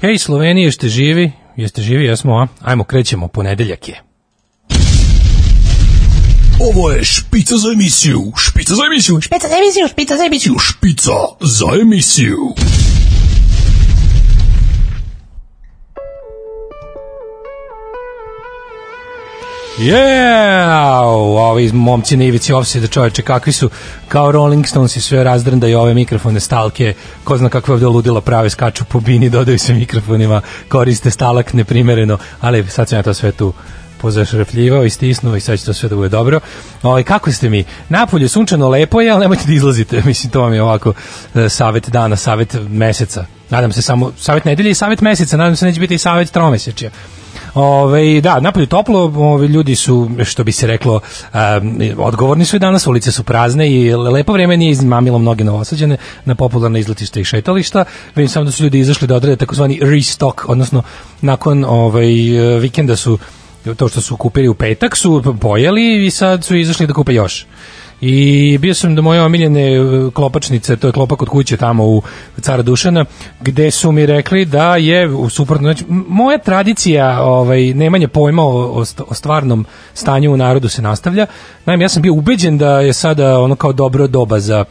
Hej, Slovenije, jeste živi? Jeste živi, jesmo, a? Ajmo, krećemo, ponedeljak je. Ovo je špica za emisiju, špica za emisiju, špica za emisiju, špica za emisiju, špica za emisiju. Yeah! Ovi momci na ivici ofside čoveče, kakvi su kao Rolling Stones i sve razdrndaju ove mikrofone, stalke, ko zna kakve ovde ludila prave, skaču po bini, dodaju se mikrofonima, koriste stalak neprimereno, ali sad sam ja to sve tu pozašrefljivao i stisnuo i sad će to sve da bude dobro. Ovaj kako ste mi? Napolje sunčano lepo je, ali nemojte da izlazite. Mislim to vam je ovako e, savet dana, savet meseca. Nadam se samo savet nedelje i savet meseca, nadam se neće biti i savet tromesečja. Ove, da, napolju toplo, ove, ljudi su, što bi se reklo, um, odgovorni su i danas, ulice su prazne i lepo vreme nije izmamilo mnoge novosađene na popularne izletišta i šetališta. Vidim samo da su ljudi izašli da odrede takozvani restock, odnosno nakon ovaj, vikenda su to što su kupili u petak su pojeli i sad su izašli da kupe još. I bio sam do moje omiljene e, klopačnice, to je klopak kod kuće tamo u Cara Dušana, gde su mi rekli da je u suprotno, znači, moja tradicija ovaj, nemanje pojma o, o stvarnom stanju u narodu se nastavlja. Naime, ja sam bio ubeđen da je sada ono kao dobro doba za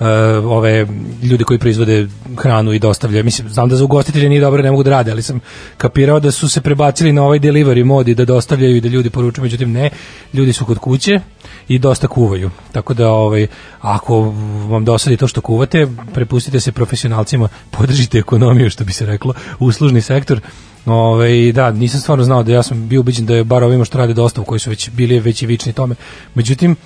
uh, ove ljude koji proizvode hranu i dostavljaju. Mislim, znam da za ugostitelje nije dobro, ne mogu da rade, ali sam kapirao da su se prebacili na ovaj delivery mod i da dostavljaju i da ljudi poručuju, međutim ne, ljudi su kod kuće i dosta kuvaju. Tako da ovaj ako vam dosadi to što kuvate, prepustite se profesionalcima, podržite ekonomiju što bi se reklo, uslužni sektor. Ove, da, nisam stvarno znao da ja sam bio ubeđen da je bar ovima što rade dostavu koji su već bili već i vični tome. Međutim,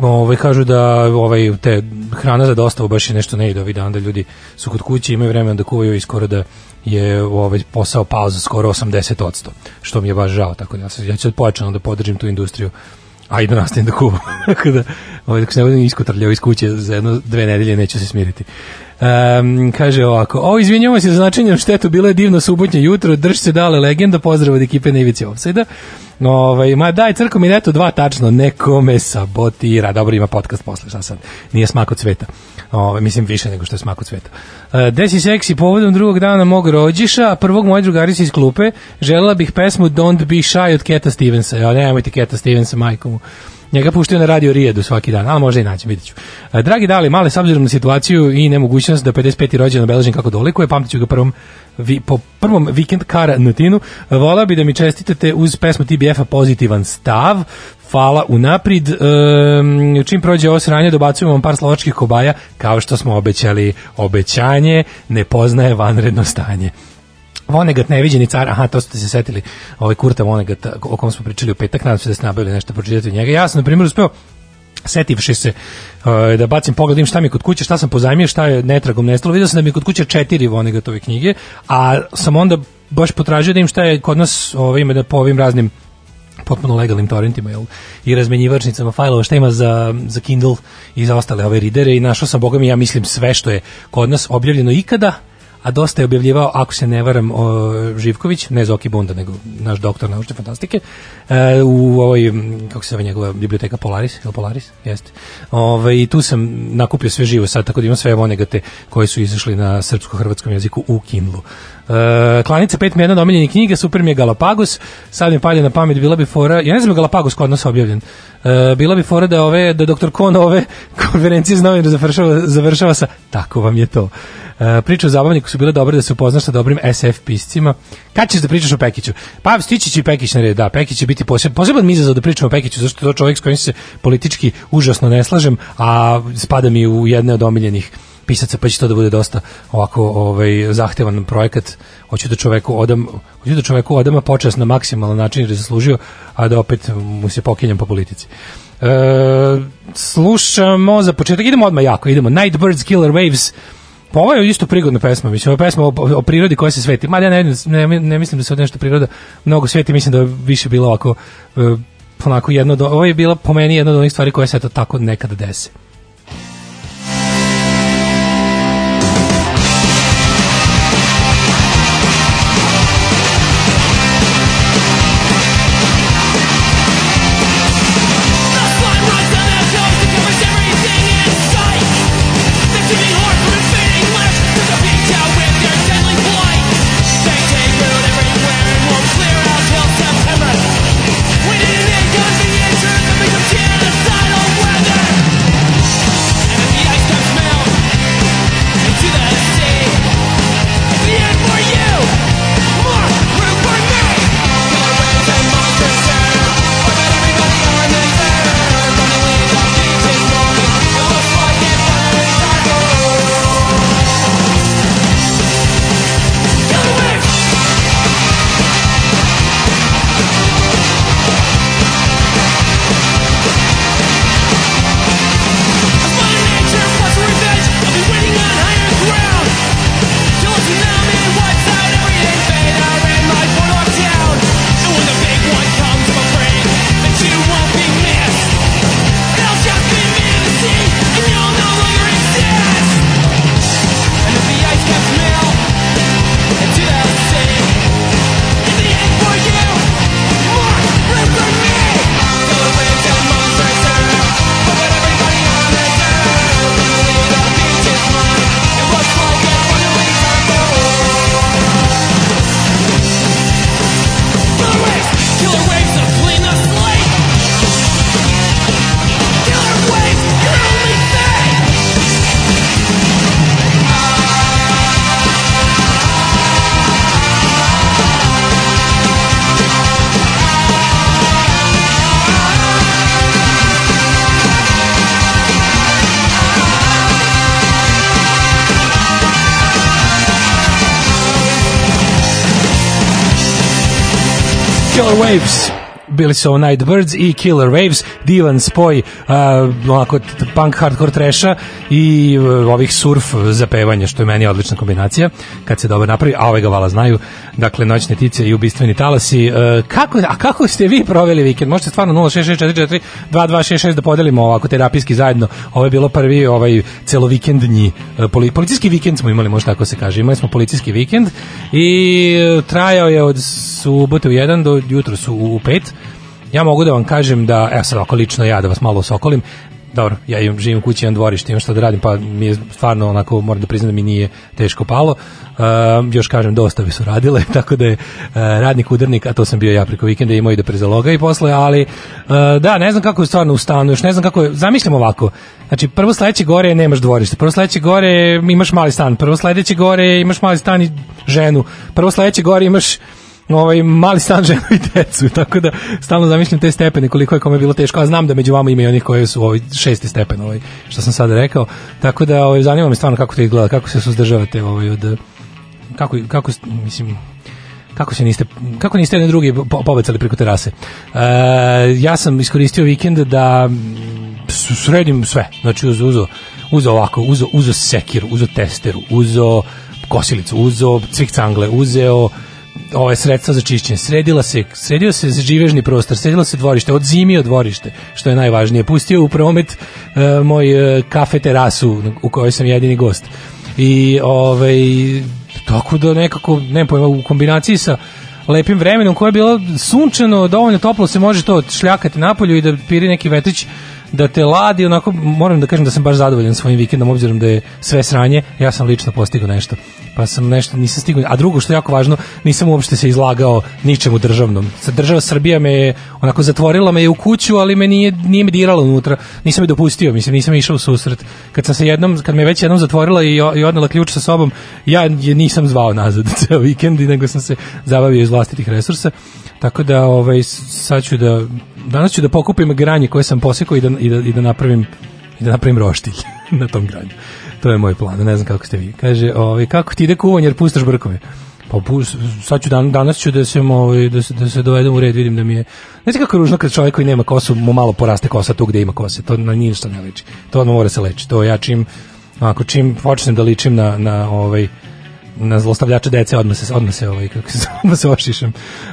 ovaj kažu da ovaj te hrana za dostavu baš je nešto ne ide ovih dana da ljudi su kod kuće imaju vremena da kuvaju i skoro da je ovaj posao pao za skoro 80%, što mi je baš žao, tako da ja, ja ću pojačano da podržim tu industriju a i da nastavim da kuvam. Tako da, ovaj, dok se ne budem iskotrljao iz kuće za jedno, dve nedelje, neću se smiriti. Um, kaže ovako, o, izvinjamo se za značenje štetu, bilo je divno subotnje jutro, drž se dale legenda, pozdrav od ekipe na ivici Offside-a. Ovaj, ma daj, crko mi neto dva tačno, nekome sabotira. Dobro, ima podcast posle, šta sad, nije smak od sveta. Ovaj, mislim, više nego što je smak od sveta. Uh, desi seksi povodom drugog dana mog rođiša, prvog moje drugarice iz klupe, želela bih pesmu Don't Be Shy od Keta Stevensa. Ja, nemojte Keta Stevensa, majkomu. Njega puštaju na radio Rijedu svaki dan, ali možda i naći, vidjet ću. E, dragi Dali, male s obzirom na situaciju i nemogućnost da 55. rođendan obeležim kako dolikuje, pamtit ću ga prvom vi, po prvom vikend kara na tinu, vola bi da mi čestitate uz pesmu TBF-a pozitivan stav, Hvala unaprid. Um, čim prođe ovo sranje, dobacujemo vam par slovačkih kobaja, kao što smo obećali. Obećanje ne poznaje vanredno stanje. Vonegat neviđeni car, aha, to ste se setili, ovaj Kurta Vonegat, o kom smo pričali u petak, nadam se da ste nabavili nešto pročitati njega. Ja sam, na primjer, uspeo setivši se uh, da bacim pogled, šta mi kod kuće, šta sam pozajmio, šta je netragom nestalo. Vidio sam da mi kod kuće četiri Vonegatove knjige, a sam onda baš potražio da im šta je kod nas ovaj, ima da po ovim raznim potpuno legalnim torrentima jel, i razmenjivačnicama fajlova šta ima za, za Kindle i za ostale ove ridere i našao sam, boga mi, ja mislim sve što je kod nas objavljeno ikada, a dosta je objavljivao, ako se ne varam, o, Živković, ne Zoki Bunda, nego naš doktor naučne fantastike, e, u ovoj, kako se zove njegova biblioteka Polaris, ili Polaris? Jeste. Ove, I tu sam nakupio sve živo sad, tako da imam sve vonegate koji su izašli na srpsko-hrvatskom jeziku u Kindlu. E, Klanica 5 mi je jedna omiljeni knjiga, super mi je Galapagos, sad mi palje na pamet, bila bi fora, ja ne znam Galapagos kod nas objavljen, e, bila bi fora da ove, da doktor Kon ove konferencije z završava, završava sa, tako vam je to. Uh, priče o zabavniku su bile dobre da se upoznaš sa dobrim SF piscima. Kad ćeš da pričaš o Pekiću? Pa stići će Pekić na red, da, Pekić će biti poseb, poseban mi izazov da pričam o Pekiću, zašto je to čovjek s kojim se politički užasno ne slažem, a spada mi u jedne od omiljenih pisaca, pa će to da bude dosta ovako ovaj, zahtevan projekat. Hoću da čoveku odam, hoću da čoveku odam počas na maksimalan način jer je zaslužio, a da opet mu se pokinjem po politici. E, slušamo za početak, idemo odmah jako, idemo Nightbirds Killer Waves Pa ovo je isto prigodna pesma, mislim, ovo je pesma o, o, prirodi koja se sveti. Ma ja ne, ne, ne mislim da se od nešto priroda mnogo sveti, mislim da je više bilo ovako, uh, onako jedno, do, ovo je bilo po meni jedna od onih stvari koje se to tako nekada dese. Killer Waves. Bili su ovo Nightbirds i Killer Waves, divan spoj uh, onako punk hardcore treša i uh, ovih surf zapevanja, što je meni odlična kombinacija kad se dobro napravi, a ove ga vala znaju dakle Noćne tice i ubistveni talasi. Uh, kako, a kako ste vi proveli vikend? Možete stvarno 066444 2266 da podelimo ovako terapijski zajedno. Ovo je bilo prvi ovaj celovikendnji uh, poli, policijski vikend smo imali, možda tako se kaže. Imali smo policijski vikend i uh, trajao je od subote u 1 do jutro su u 5 ja mogu da vam kažem da, evo sad ovako lično ja da vas malo osokolim, dobro, ja imam, živim u kući, imam dvorište, imam šta da radim, pa mi je stvarno onako, moram da priznam da mi nije teško palo. Uh, još kažem, dostave su radile, tako da je uh, radnik udarnik, a to sam bio ja preko vikenda imao i da prezaloga i posle, ali uh, da, ne znam kako je stvarno u stanu, još ne znam kako je, zamišljam ovako, znači prvo sledeće gore nemaš dvorište, prvo sledeće gore imaš mali stan, prvo sledeće gore imaš mali stan i ženu, prvo sledeće gore imaš ovaj mali stan ženu i decu, tako da stalno zamišljam te stepene koliko je kome bilo teško, a znam da među vama ima i onih koji su ovaj šesti stepen, ovaj što sam sada rekao. Tako da ovaj zanima me stvarno kako to izgleda, kako se suzdržavate ovaj od kako kako mislim kako se niste kako niste jedni drugi pobacali preko terase. E, ja sam iskoristio vikend da sredim sve. Znači uzo uzo uzo ovako, uzo uzo sekir, uzo testeru, uzo kosilicu, uzo cvikcangle, uzeo ove sredstva za čišćenje. Sredila se, sredio se živežni prostor, sredilo se dvorište, odzimio dvorište, što je najvažnije. Pustio u promet uh, moj uh, kafe terasu u kojoj sam jedini gost. I ovaj tako da nekako, ne pojma, u kombinaciji sa lepim vremenom koje je bilo sunčano, dovoljno toplo se može to šljakati napolju i da piri neki vetrić da te ladi, onako moram da kažem da sam baš zadovoljan svojim vikendom obzirom da je sve sranje, ja sam lično postigao nešto. Pa sam nešto nisam stigao. A drugo što je jako važno, nisam uopšte se izlagao ničemu državnom. Sa država Srbija me je onako zatvorila me je u kuću, ali me nije nije me dirala unutra. Nisam me dopustio, mislim nisam išao u susret. Kad sam se jednom kad me već jednom zatvorila i, i odnela ključ sa sobom, ja je nisam zvao nazad ceo vikend, nego sam se zabavio iz vlastitih resursa. Tako da ovaj sad ću da danas ću da pokupim granje koje sam posekao i da, i da, i da napravim i da napravim roštilj na tom granju. To je moj plan, ne znam kako ste vi. Kaže, ovaj, kako ti ide kuvanje jer puštaš brkove? Pa sad ću dan, danas ću da se ovaj da se da se dovedem u red, vidim da mi je. Znači kako je ružno kad čovjek koji nema kosu mu malo poraste kosa tu gde ima kose. To na ništa ne liči. To odmah mora se leči. To ja čim ako čim počnem da ličim na na ovaj na zlostavljača dece odmah se odmah se ovaj kako se odmah se ošišem.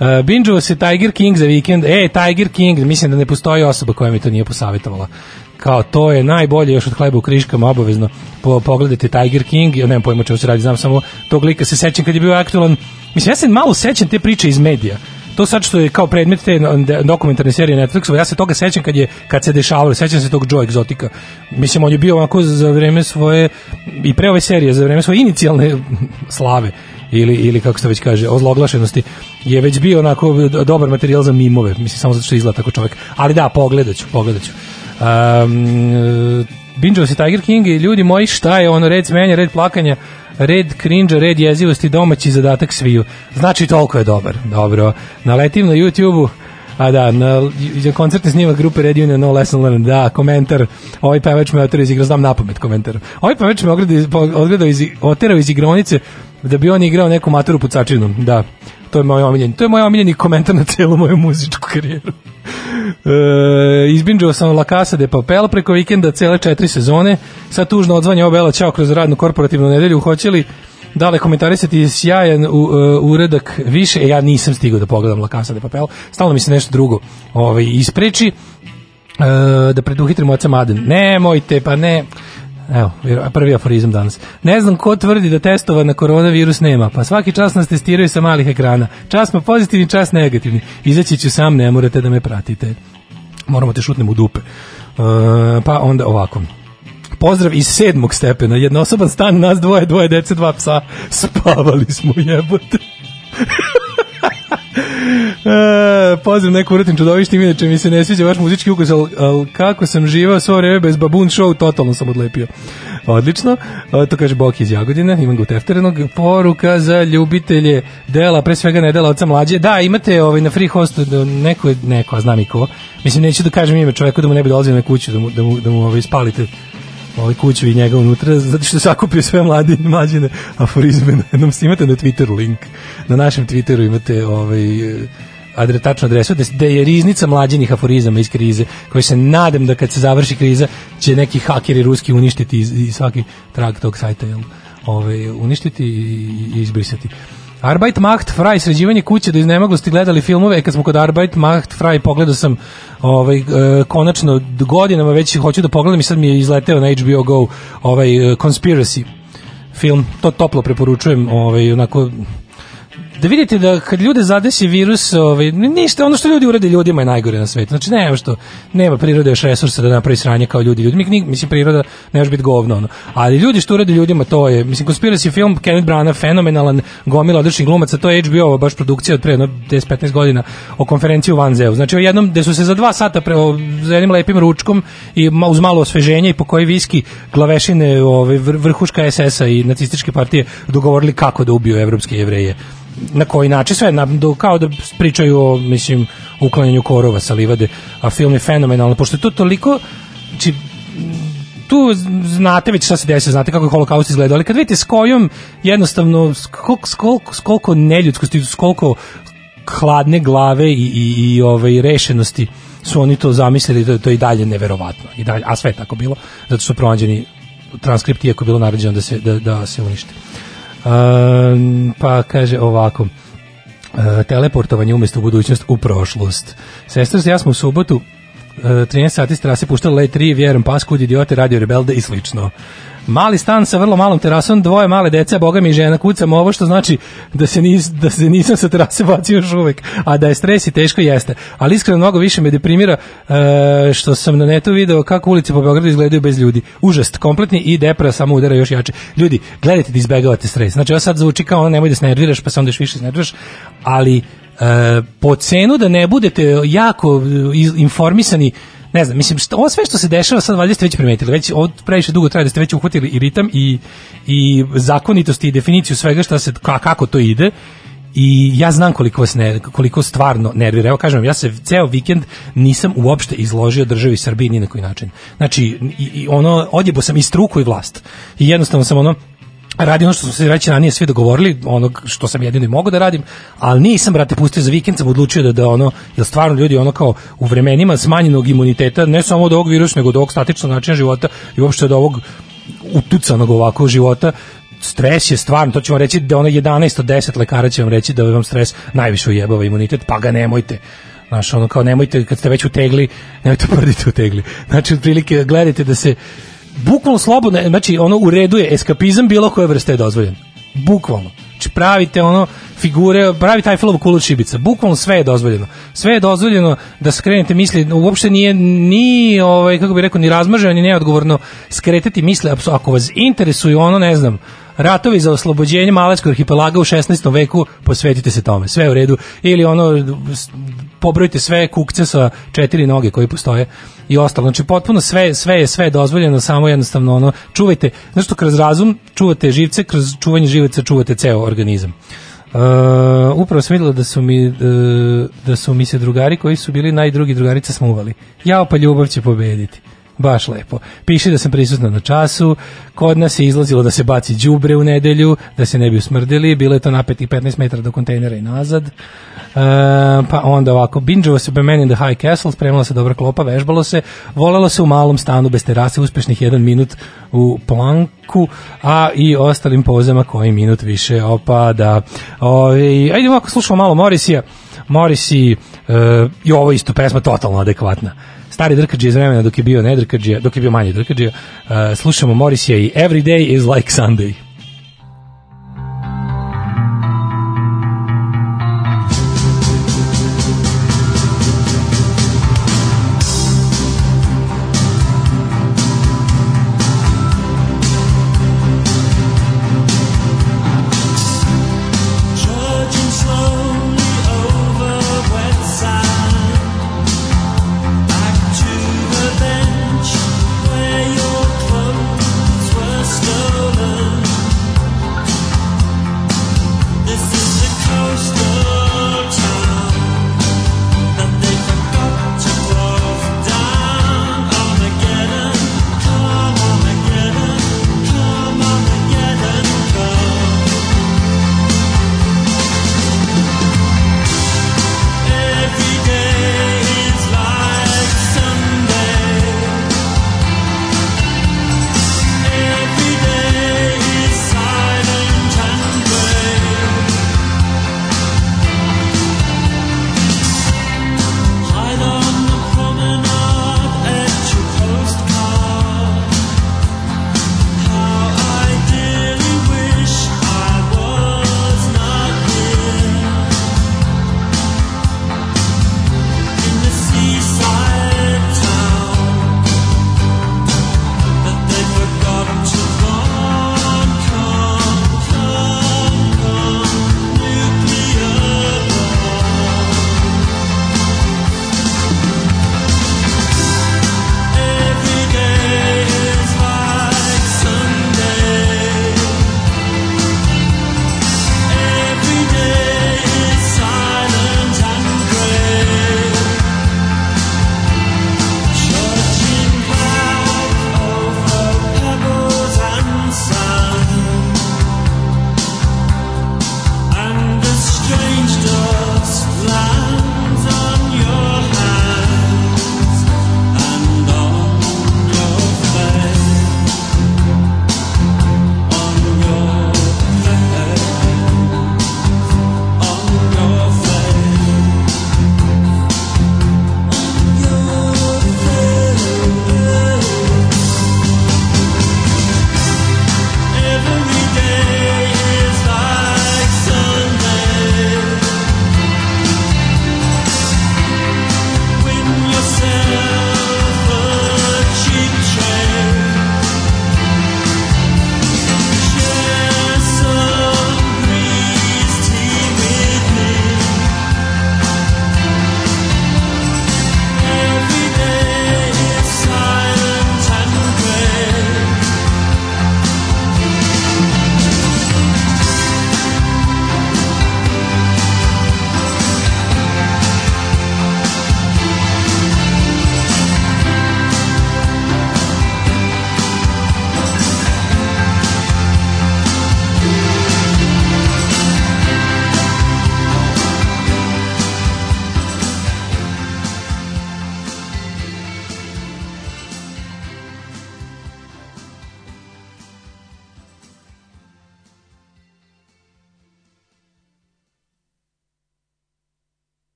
Uh, se Tiger King za vikend. E, Tiger King, mislim da ne postoji osoba koja mi to nije posavetovala. Kao to je najbolje još od hleba u kriškama obavezno. Po, pogledajte Tiger King, ja nemam pojma čemu se radi, znam samo tog lika se sećam kad je bio aktualan. Mislim ja se malo sećam te priče iz medija to sad što je kao predmet te dokumentarne serije Netflixova, ja se toga sećam kad je kad se dešavalo, sećam se tog Joe Exotica. Mislim on je bio onako za vreme svoje i pre ove serije, za vreme svoje inicijalne slave ili ili kako se već kaže, ozloglašenosti je već bio onako dobar materijal za mimove, mislim samo zato što izgleda tako čovjek. Ali da, pogledaću, pogledaću. Um, binge se Tiger King i ljudi moji šta je ono red smenja, red plakanja red cringe, red jezivosti, domaći zadatak sviju. Znači toliko je dobar. Dobro. Naletim na YouTube-u A da, na, na koncertni snimak grupe Red Union No Lesson Learned, da, komentar, ovaj pevač me oterao iz igra, znam napamet komentar. Ovaj pevač me odgledao iz, oterao iz igronice da bi on igrao neku maturu pucačinu, da. To je moj omiljeni, to je moj omiljeni komentar na celu moju muzičku karijeru. E, izbinđao sam La Casa de Papel preko vikenda cele četiri sezone. Sad tužno odzvanja obela čao kroz radnu korporativnu nedelju. Hoće li dale komentarisati sjajan u, uh, uredak više, e, ja nisam stigao da pogledam La Casa de Papel, stalno mi se nešto drugo ovaj, ispreči, uh, da preduhitrimo oca Maden. Nemojte, pa ne, Evo, prvi aforizam danas. Ne znam ko tvrdi da testova na koronavirus nema, pa svaki čas nas testiraju sa malih ekrana. Čas smo pozitivni, čas negativni. Izaći ću sam, ne morate da me pratite. Moramo te šutnemo u dupe. Uh, pa onda ovako. Pozdrav iz sedmog stepena. Jednosoban stan, nas dvoje, dvoje dece, dva psa. Spavali smo, jebote. e, pozdrav neku uratim čudovištim, inače mi se ne sviđa vaš muzički ukus, ali, al kako sam živao svo vreme bez babun show, totalno sam odlepio. Odlično, e, to kaže Boki iz Jagodine, imam ga u tefterenog, poruka za ljubitelje dela, pre svega ne dela oca mlađe, da, imate ovaj, na free hostu da neko, neko, a znam i ko, mislim, neću da kažem ime čoveku da mu ne bi dolazio na kuću, da mu, da mu, da mu ovaj, spalite ovaj kuću i njega unutra zato što sakupio sve mlade mlađine aforizme na jednom. Imate na Twitteru link. Na našem Twitteru imate ovaj adre, tačnu adresu, da, je riznica mlađenih aforizama iz krize, koji se nadam da kad se završi kriza će neki hakeri ruski uništiti i, i svaki trag tog sajta jel, ovaj, uništiti i, i izbrisati. Arbeit macht frei, sređivanje kuće do iznemoglosti gledali filmove, kad smo kod Arbeit macht frei, pogledao sam ovaj, e, konačno godinama već hoću da pogledam i sad mi je izleteo na HBO Go ovaj, uh, Conspiracy film, to toplo preporučujem, ovaj, onako da vidite da kad ljude zadesi virus, ovaj ništa, ono što ljudi urade ljudima je najgore na svetu. Znači nema što nema prirode još resursa da napravi sranje kao ljudi. Ljudi mi mislim priroda ne može biti govno ono. Ali ljudi što urade ljudima to je mislim conspiracy film Kenneth Branagh fenomenalan, gomila odličnih glumaca, to je HBO baš produkcija od pre 10-15 godina o konferenciji u Vanzeu. Znači o jednom gde su se za dva sata pre za jednim lepim ručkom i uz malo osveženja i po koji viski glavešine ove vrhuška SS-a i nacističke partije dogovorili kako da ubiju evropske jevreje na koji način sve na, do, kao da pričaju o mislim uklanjanju korova sa livade a film je fenomenalan pošto je to toliko znači tu znate već šta se desi, znate kako je holokaust izgledao, ali kad vidite s kojom jednostavno s koliko, s koliko, s koliko neljudskosti, s koliko hladne glave i, i, i ovaj, rešenosti su oni to zamislili, to, to je i dalje neverovatno. I dalje, a sve je tako bilo, zato su pronađeni transkripti iako je bilo naređeno da se, da, da se unište. Um, pa kaže ovako uh, teleportovanje umjesto u budućnost u prošlost. Sestra ja smo u subotu uh, 13 sati strase puštali Late 3, vjerujem paskud, idiote, radio rebelde i slično. Mali stan sa vrlo malom terasom, dvoje male dece, boga mi žena, kucam ovo što znači da se, nis, da se nisam sa terase bacio još uvek, a da je stres i teško jeste. Ali iskreno mnogo više me deprimira uh, što sam na netu video kako ulice po Beogradu izgledaju bez ljudi. Užast, kompletni i depra samo udara još jače. Ljudi, gledajte da izbegavate stres. Znači, ovo sad zvuči kao ono, nemoj da se nerviraš, pa se onda još više nerviraš, ali uh, po cenu da ne budete jako informisani ne znam, mislim, što, ovo sve što se dešava sad valjda ste već primetili, već od previše dugo traje da ste već uhvatili i ritam i, i zakonitosti i definiciju svega šta se, kako to ide i ja znam koliko vas ne, koliko stvarno nervira. Evo kažem, ja se ceo vikend nisam uopšte izložio državi Srbiji ni na koji način. Znači, i, i ono, odjebo sam i struku i vlast. I jednostavno sam ono, radi ono što smo se već ranije svi dogovorili, onog što sam jedino i mogu da radim, ali nisam, brate, pustio za vikend, sam odlučio da, da ono, jer stvarno ljudi ono kao u vremenima smanjenog imuniteta, ne samo od ovog virusa, nego od ovog statičnog načina života i uopšte od ovog utucanog ovakvog života, stres je stvarno, to ćemo reći da ono 11 od 10 lekara će vam reći da vam stres najviše ujebava imunitet, pa ga nemojte. Znaš, ono kao nemojte, kad ste već utegli, nemojte prditi utegli. Znači, otprilike, gledajte da se bukvalno slobodno, znači ono u redu je eskapizam bilo koje vrste je dozvoljen. Bukvalno. Znači pravite ono figure, pravite Eiffelovu kulu šibica. Bukvalno sve je dozvoljeno. Sve je dozvoljeno da skrenete misli, uopšte nije ni ovaj kako bih rekao ni razmaženo ni neodgovorno skretati misli ako vas interesuje ono, ne znam, ratovi za oslobođenje Malajskog arhipelaga u 16. veku, posvetite se tome. Sve u redu. Ili ono pobrojite sve kukce sa četiri noge koji postoje i ostalo. Znači potpuno sve sve je sve je dozvoljeno, samo jednostavno ono čuvajte, znači kroz razum čuvate živce, kroz čuvanje živaca čuvate ceo organizam. Uh, upravo sam videla da su mi uh, da su mi se drugari koji su bili najdrugi drugarice smuvali. Jao pa ljubav će pobediti. Baš lepo. Piše da sam prisutna na času, kod nas je izlazilo da se baci đubre u nedelju, da se ne bi usmrdili, bilo je to napetih 15 metara do kontejnera i nazad. Uh, pa onda ovako, binđovo se Man in the High Castle, spremala se dobra klopa, vežbalo se, volelo se u malom stanu bez terase, uspešnih jedan minut u planku, a i ostalim pozama koji minut više opada. Ove, ajde ovako, slušamo malo Morisija. Morisi, uh, i ovo isto pesma totalno adekvatna stari drkađe iz vremena dok je bio ne dok je bio manje drkađe, uh, slušamo Morrisija i Every Day is like Sunday.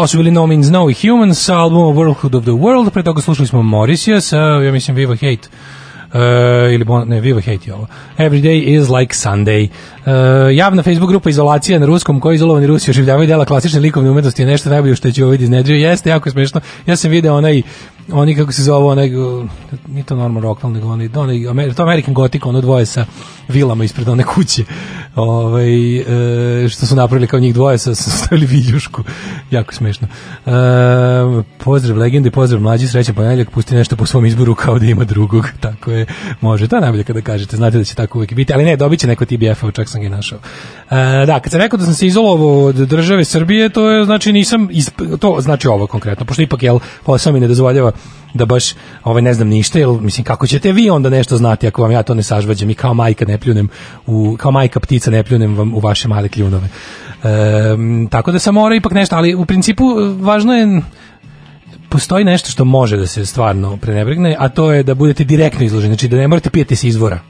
Ovo su bili No Means No i Humans sa albumom Worldhood of the World, pre toga slušali smo Morrissey sa, ja mislim, Viva Hate. Uh, ili bon, ne, Viva Hate je ovo. Every day is like Sunday. Uh, javna Facebook grupa Izolacija na ruskom koji izolovani Rusi oživljavaju dela klasične likovne umetnosti je nešto najbolje što će ovaj iznedrio. Jeste jako smešno. Ja sam video onaj oni kako se zove onaj nije to normal rock nego onaj, onaj to American Gothic ono dvoje sa vilama ispred one kuće. Ovaj, e, što su napravili kao njih dvoje sa, stavili viljušku. Jako smešno. E, pozdrav legende, pozdrav mlađi srećan ponedjeljak, pusti nešto po svom izboru kao da ima drugog, tako je može, to je najbolje kada kažete, znate da će tako uvijek biti ali ne, dobit će neko TBF-a, čak sam ga našao. E, da, kad sam rekao da sam se izolovao od države Srbije, to je znači nisam isp... to znači ovo konkretno, pošto ipak jel, posao mi ne dozvoljava da baš ovaj ne znam ništa, jel mislim kako ćete vi onda nešto znati ako vam ja to ne sažvađam i kao majka ne pljunem u kao majka ptica ne pljunem vam u vaše male kljunove. E, tako da sam mora ipak nešto, ali u principu važno je postoji nešto što može da se stvarno prenebregne, a to je da budete direktno izloženi, znači da ne morate pijeti se izvora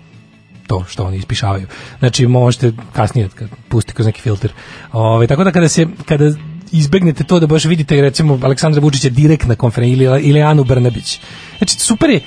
to što oni ispišavaju. Znači možete kasnije kad pustite kroz neki filter. Ove, tako da kada se kada izbegnete to da baš vidite recimo Aleksandra Vučića direkt na konferenciji ili, ili Anu Brnabić. Znači super je,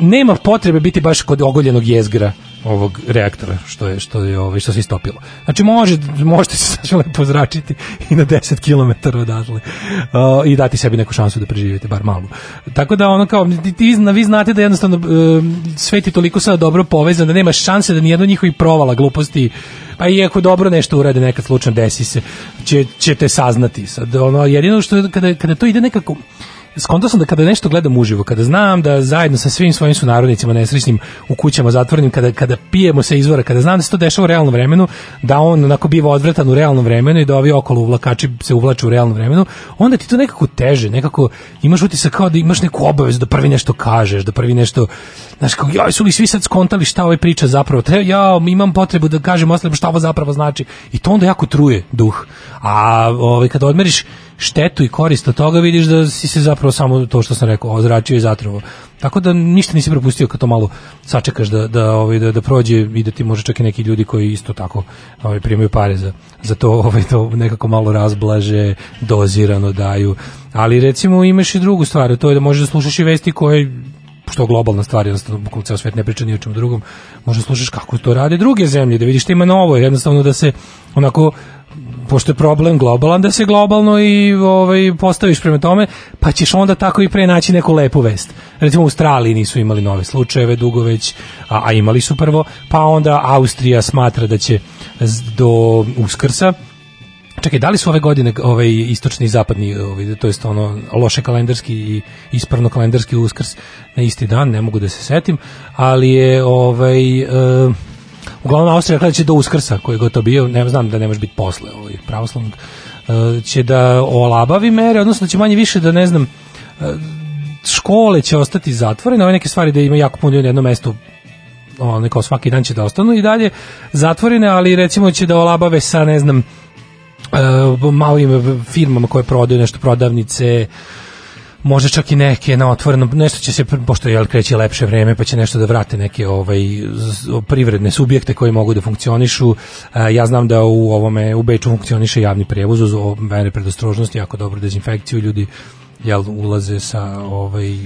nema potrebe biti baš kod ogoljenog jezgra ovog reaktora što je što je ovaj što se istopilo. Znači može možete se sasvim lepo zračiti i na 10 km odatle. Uh, i dati sebi neku šansu da preživite bar malo. Tako da ono kao vi, vi znate da jednostavno uh, svet je toliko sada dobro povezan da nema šanse da ni jedno njihovih provala gluposti pa i ako dobro nešto urade nekad slučajno desi se će, ćete saznati sad ono jedino što kada kada to ide nekako skontao sam da kada nešto gledam uživo, kada znam da zajedno sa svim svojim sunarodnicima nesrećnim u kućama zatvorenim, kada, kada pijemo se izvora, kada znam da se to dešava u realnom vremenu, da on onako biva odvratan u realnom vremenu i da ovi okolo uvlakači se uvlaču u realnom vremenu, onda ti to nekako teže, nekako imaš utisak kao da imaš neku obavezu da prvi nešto kažeš, da prvi nešto, znaš, kao, joj, su li svi sad skontali šta ovaj priča zapravo, treba, ja imam potrebu da kažem ostalim šta ovo zapravo znači i to onda jako truje duh. A ovaj, kada odmeriš štetu i korist od toga vidiš da si se zapravo samo to što sam rekao ozračio i zatrovo. Tako da ništa nisi propustio kad to malo sačekaš da, da, ovaj, da, da prođe i da ti može čak i neki ljudi koji isto tako ovaj, primaju pare za, za to, ovaj, to nekako malo razblaže, dozirano daju. Ali recimo imaš i drugu stvar, to je da možeš da slušaš i vesti koje što globalna stvar, jednostavno bukvalno ceo svet ne priča ni o čemu drugom, možda slušaš kako to rade druge zemlje, da vidiš šta ima novo, jednostavno da se onako pošto je problem globalan, da se globalno i ovaj, postaviš prema tome, pa ćeš onda tako i pre naći neku lepu vest. Recimo u Australiji nisu imali nove slučajeve dugo već, a, a imali su prvo, pa onda Austrija smatra da će do Uskrsa Čekaj, da li su ove godine ovaj istočni i zapadni, ovaj, to jest ono loše kalendarski i ispravno kalendarski uskrs na isti dan, ne mogu da se setim, ali je ovaj uh, uglavnom Austrija kada će do Uskrsa, koji je gotovo bio, ne znam da ne može biti posle ovaj, pravoslavnog, uh, će da olabavi mere, odnosno da će manje više da ne znam, uh, škole će ostati zatvorene, ove neke stvari da ima jako puno ljudi na jednom mestu ono, kao svaki dan će da ostanu i dalje zatvorene, ali recimo će da olabave sa, ne znam, uh, malim firmama koje prodaju nešto prodavnice, može čak i neke na otvorenom nešto će se pošto je kreće lepše vreme pa će nešto da vrate neke ovaj privredne subjekte koji mogu da funkcionišu. Ja znam da u ovome u Beču funkcioniše javni prevoz uz mere predostrožnosti jako dobro dezinfekciju ljudi jel ulaze sa ovaj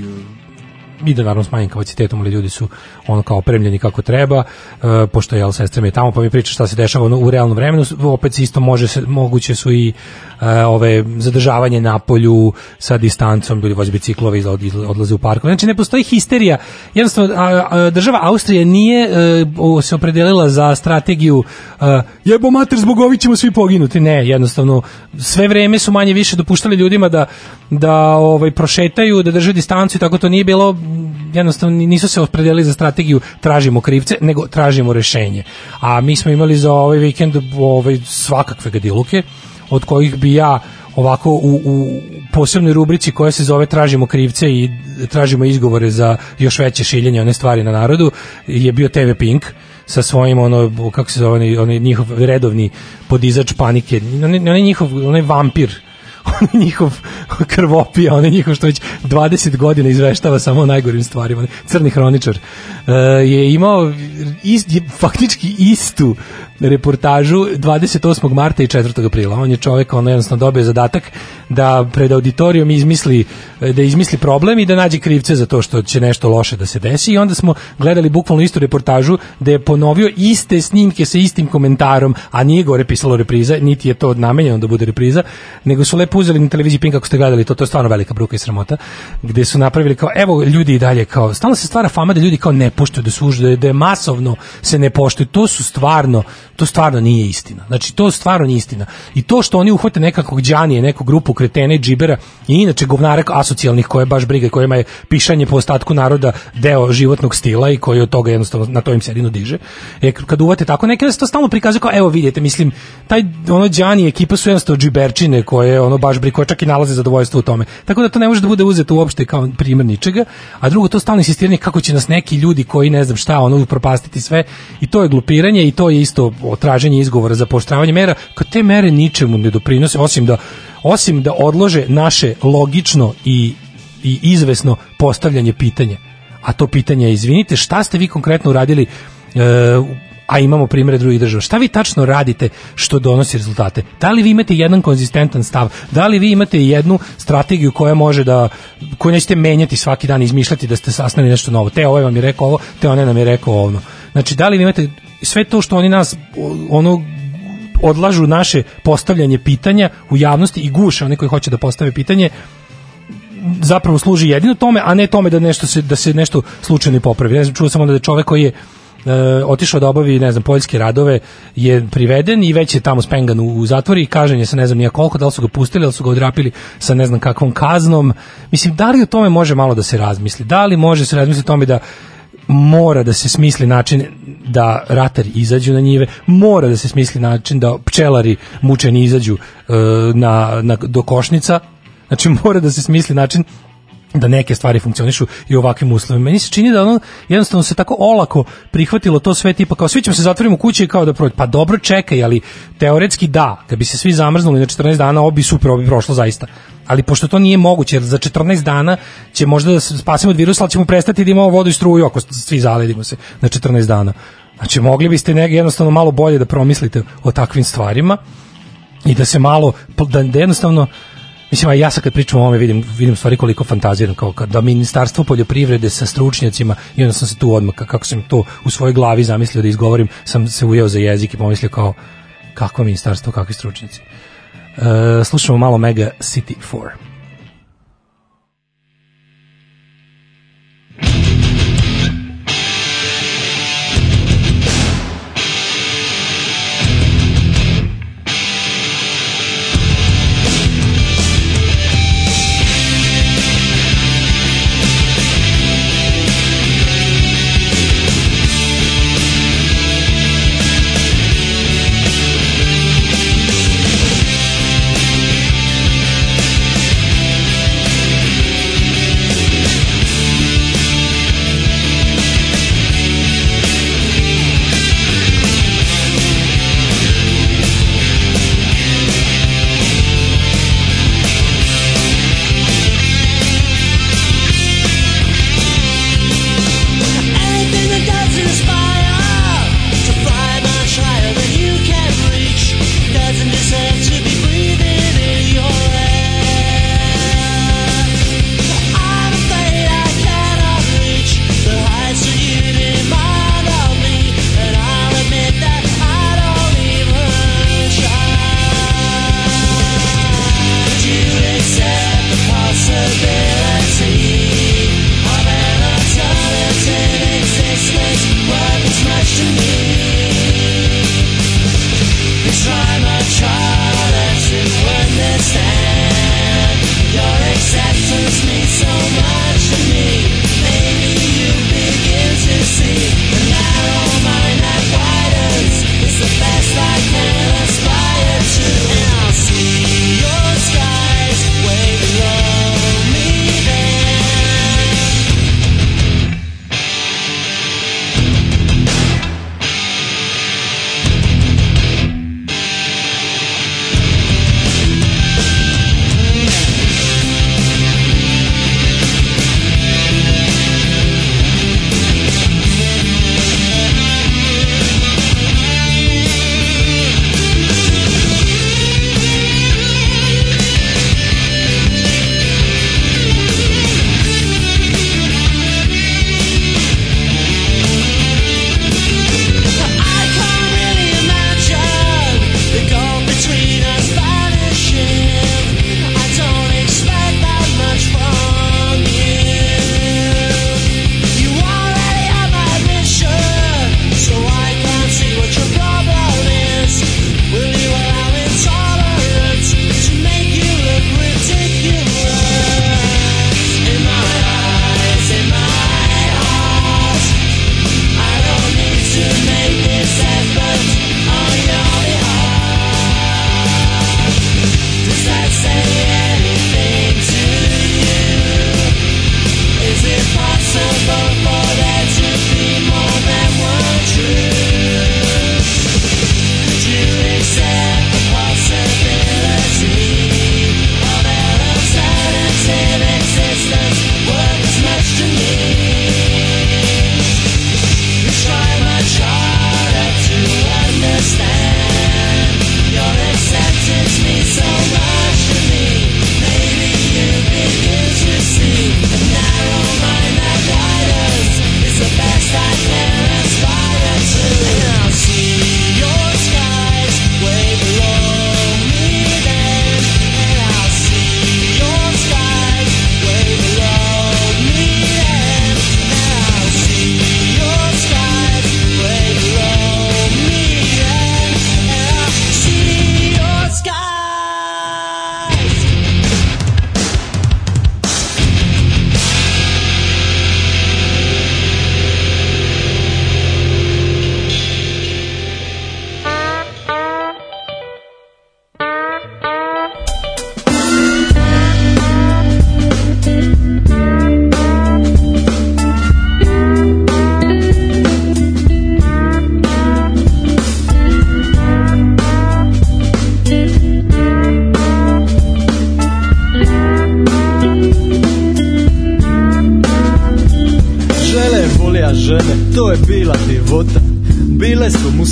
i da naravno smanjim kapacitetom, ali ljudi su ono kao opremljeni kako treba, uh, pošto je sestra mi je tamo, pa mi priča šta se dešava u realnom vremenu, opet isto može se, moguće su i uh, ove zadržavanje na polju sa distancom, ljudi voze biciklove i odlaze u parkove. Znači ne postoji histerija. Jednostavno a, a, država Austrije nije uh, se opredelila za strategiju uh, jebo mater zbog ovih ćemo svi poginuti. Ne, jednostavno sve vreme su manje više dopuštali ljudima da da ovaj prošetaju, da drže distancu i tako to nije bilo jednostavno nisu se opredelili za strategiju tražimo krivce, nego tražimo rešenje. A mi smo imali za ovaj vikend ovaj svakakve gadiluke od kojih bi ja ovako u, u posebnoj rubrici koja se zove tražimo krivce i tražimo izgovore za još veće šiljenje one stvari na narodu je bio TV Pink sa svojim ono kako se zove onaj, onaj njihov redovni podizač panike onaj, onaj njihov onaj vampir on njihov krvopija, on njihov što već 20 godina izveštava samo o najgorim stvarima, crni hroničar, uh, je imao ist, je faktički istu reportažu 28. marta i 4. aprila. On je čovjek, on jednostavno dobio zadatak da pred auditorijom izmisli da izmisli problem i da nađe krivce za to što će nešto loše da se desi i onda smo gledali bukvalno istu reportažu da je ponovio iste snimke sa istim komentarom, a nije gore pisalo repriza, niti je to namenjeno da bude repriza, nego su lepo uzeli na televiziji Pink kako ste gledali, to to je stvarno velika bruka i sramota, gde su napravili kao evo ljudi i dalje kao stalno se stvara fama da ljudi kao ne poštuju da su da je, masovno se ne poštuju. To su stvarno, to stvarno nije istina. Znači to stvarno nije istina. I to što oni uhvate nekakvog đanije, neku grupu kretene, džibera i inače govnara asocijalnih koje baš briga, kojima je pišanje po ostatku naroda deo životnog stila i koji od toga jednostavno na to im se jedino diže. E, kad uvate tako neke to stalno prikazuje kao evo vidite, mislim taj ono đani ekipa su jednostavno džiberčine koje ono baš briga, čak i nalaze zadovoljstvo u tome. Tako da to ne može da bude uzeto uopšte kao primjer ničega, a drugo to stalno insistiranje kako će nas neki ljudi koji ne znam šta ono propastiti sve i to je glupiranje i to je isto traženje izgovora za poštravanje mera, kad te mere ničemu ne doprinose osim da osim da odlože naše logično i i izvesno postavljanje pitanja. A to pitanje je, izvinite, šta ste vi konkretno uradili e, a imamo primere drugih država. Šta vi tačno radite što donosi rezultate? Da li vi imate jedan konzistentan stav? Da li vi imate jednu strategiju koja može da koju nećete menjati svaki dan, izmišljati da ste sastavili nešto novo? Te ovaj vam je rekao ovo, te onaj nam je rekao ono. Znači, da li vi imate sve to što oni nas ono odlažu naše postavljanje pitanja u javnosti i guše oni koji hoće da postave pitanje zapravo služi jedino tome, a ne tome da nešto se da se nešto slučajno popravi. Ne znam, čuo sam onda da je čovek koji je e, otišao da obavi, ne znam, poljske radove, je priveden i već je tamo spengan u, u zatvor i kažen je sa ne znam nija koliko, da li su ga pustili, da li su ga odrapili sa ne znam kakvom kaznom. Mislim, da li o tome može malo da se razmisli? Da li može se razmisliti o tome da mora da se smisli način da ratari izađu na njive, mora da se smisli način da pčelari mučeni izađu e, na, na, do košnica, znači mora da se smisli način da neke stvari funkcionišu i u ovakvim uslovima. Meni se čini da ono jednostavno se tako olako prihvatilo to sve tipa kao svi ćemo se zatvoriti u kući i kao da prođe. Pa dobro čekaj, ali teoretski da, kad bi se svi zamrznuli na 14 dana, ovo bi super, ovo bi prošlo zaista. Ali pošto to nije moguće, jer za 14 dana će možda da se spasimo od virusa, ali ćemo prestati da imamo vodu i struju ako svi zaledimo se na 14 dana. Znači, mogli biste jednostavno malo bolje da promislite o takvim stvarima i da se malo, da jednostavno Mislim, a ja sad kad pričam o ovome vidim, vidim stvari koliko fantaziram, kao da ministarstvo poljoprivrede sa stručnjacima i onda sam se tu odmah, kako sam to u svojoj glavi zamislio da izgovorim, sam se ujeo za jezik i pomislio kao kakvo ministarstvo, kakvi stručnjaci. Uh, slušamo malo Mega City 4.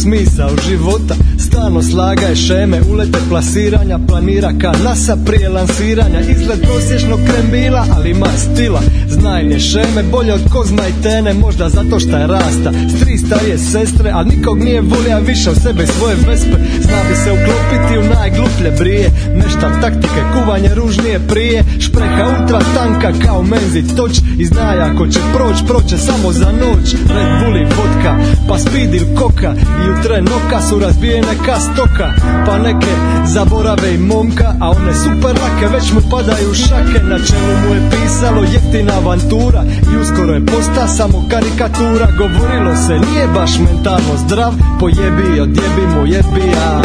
smisao života Stalno slagaje šeme, ulete plasiranja Planira ka nasa prije lansiranja. Izgled prosječnog krembila, ali ima stila. Znajne šeme, bolje od kozma i tene Možda zato šta je rasta. S tri starije sestre, a nikog nije volija više od sebe svoje vespe. Zna bi se uklopiti u najgluplje brije. Mešta taktike, kuvanje ružnije prije. Špreha ultra tanka kao menzi toč. I zna ako će proć, proće samo za noć. Red Bull i vodka, pa speed ili koka. I u tren noka su razbijene ka stoka Pa neke zaborave i momka A one super lake već mu padaju šake. Na čelu mu je pisalo jeftina avantura I uskoro je posta samo karikatura. Govorilo se nije baš mentalno zdrav Pojebi, odjebi mu jebija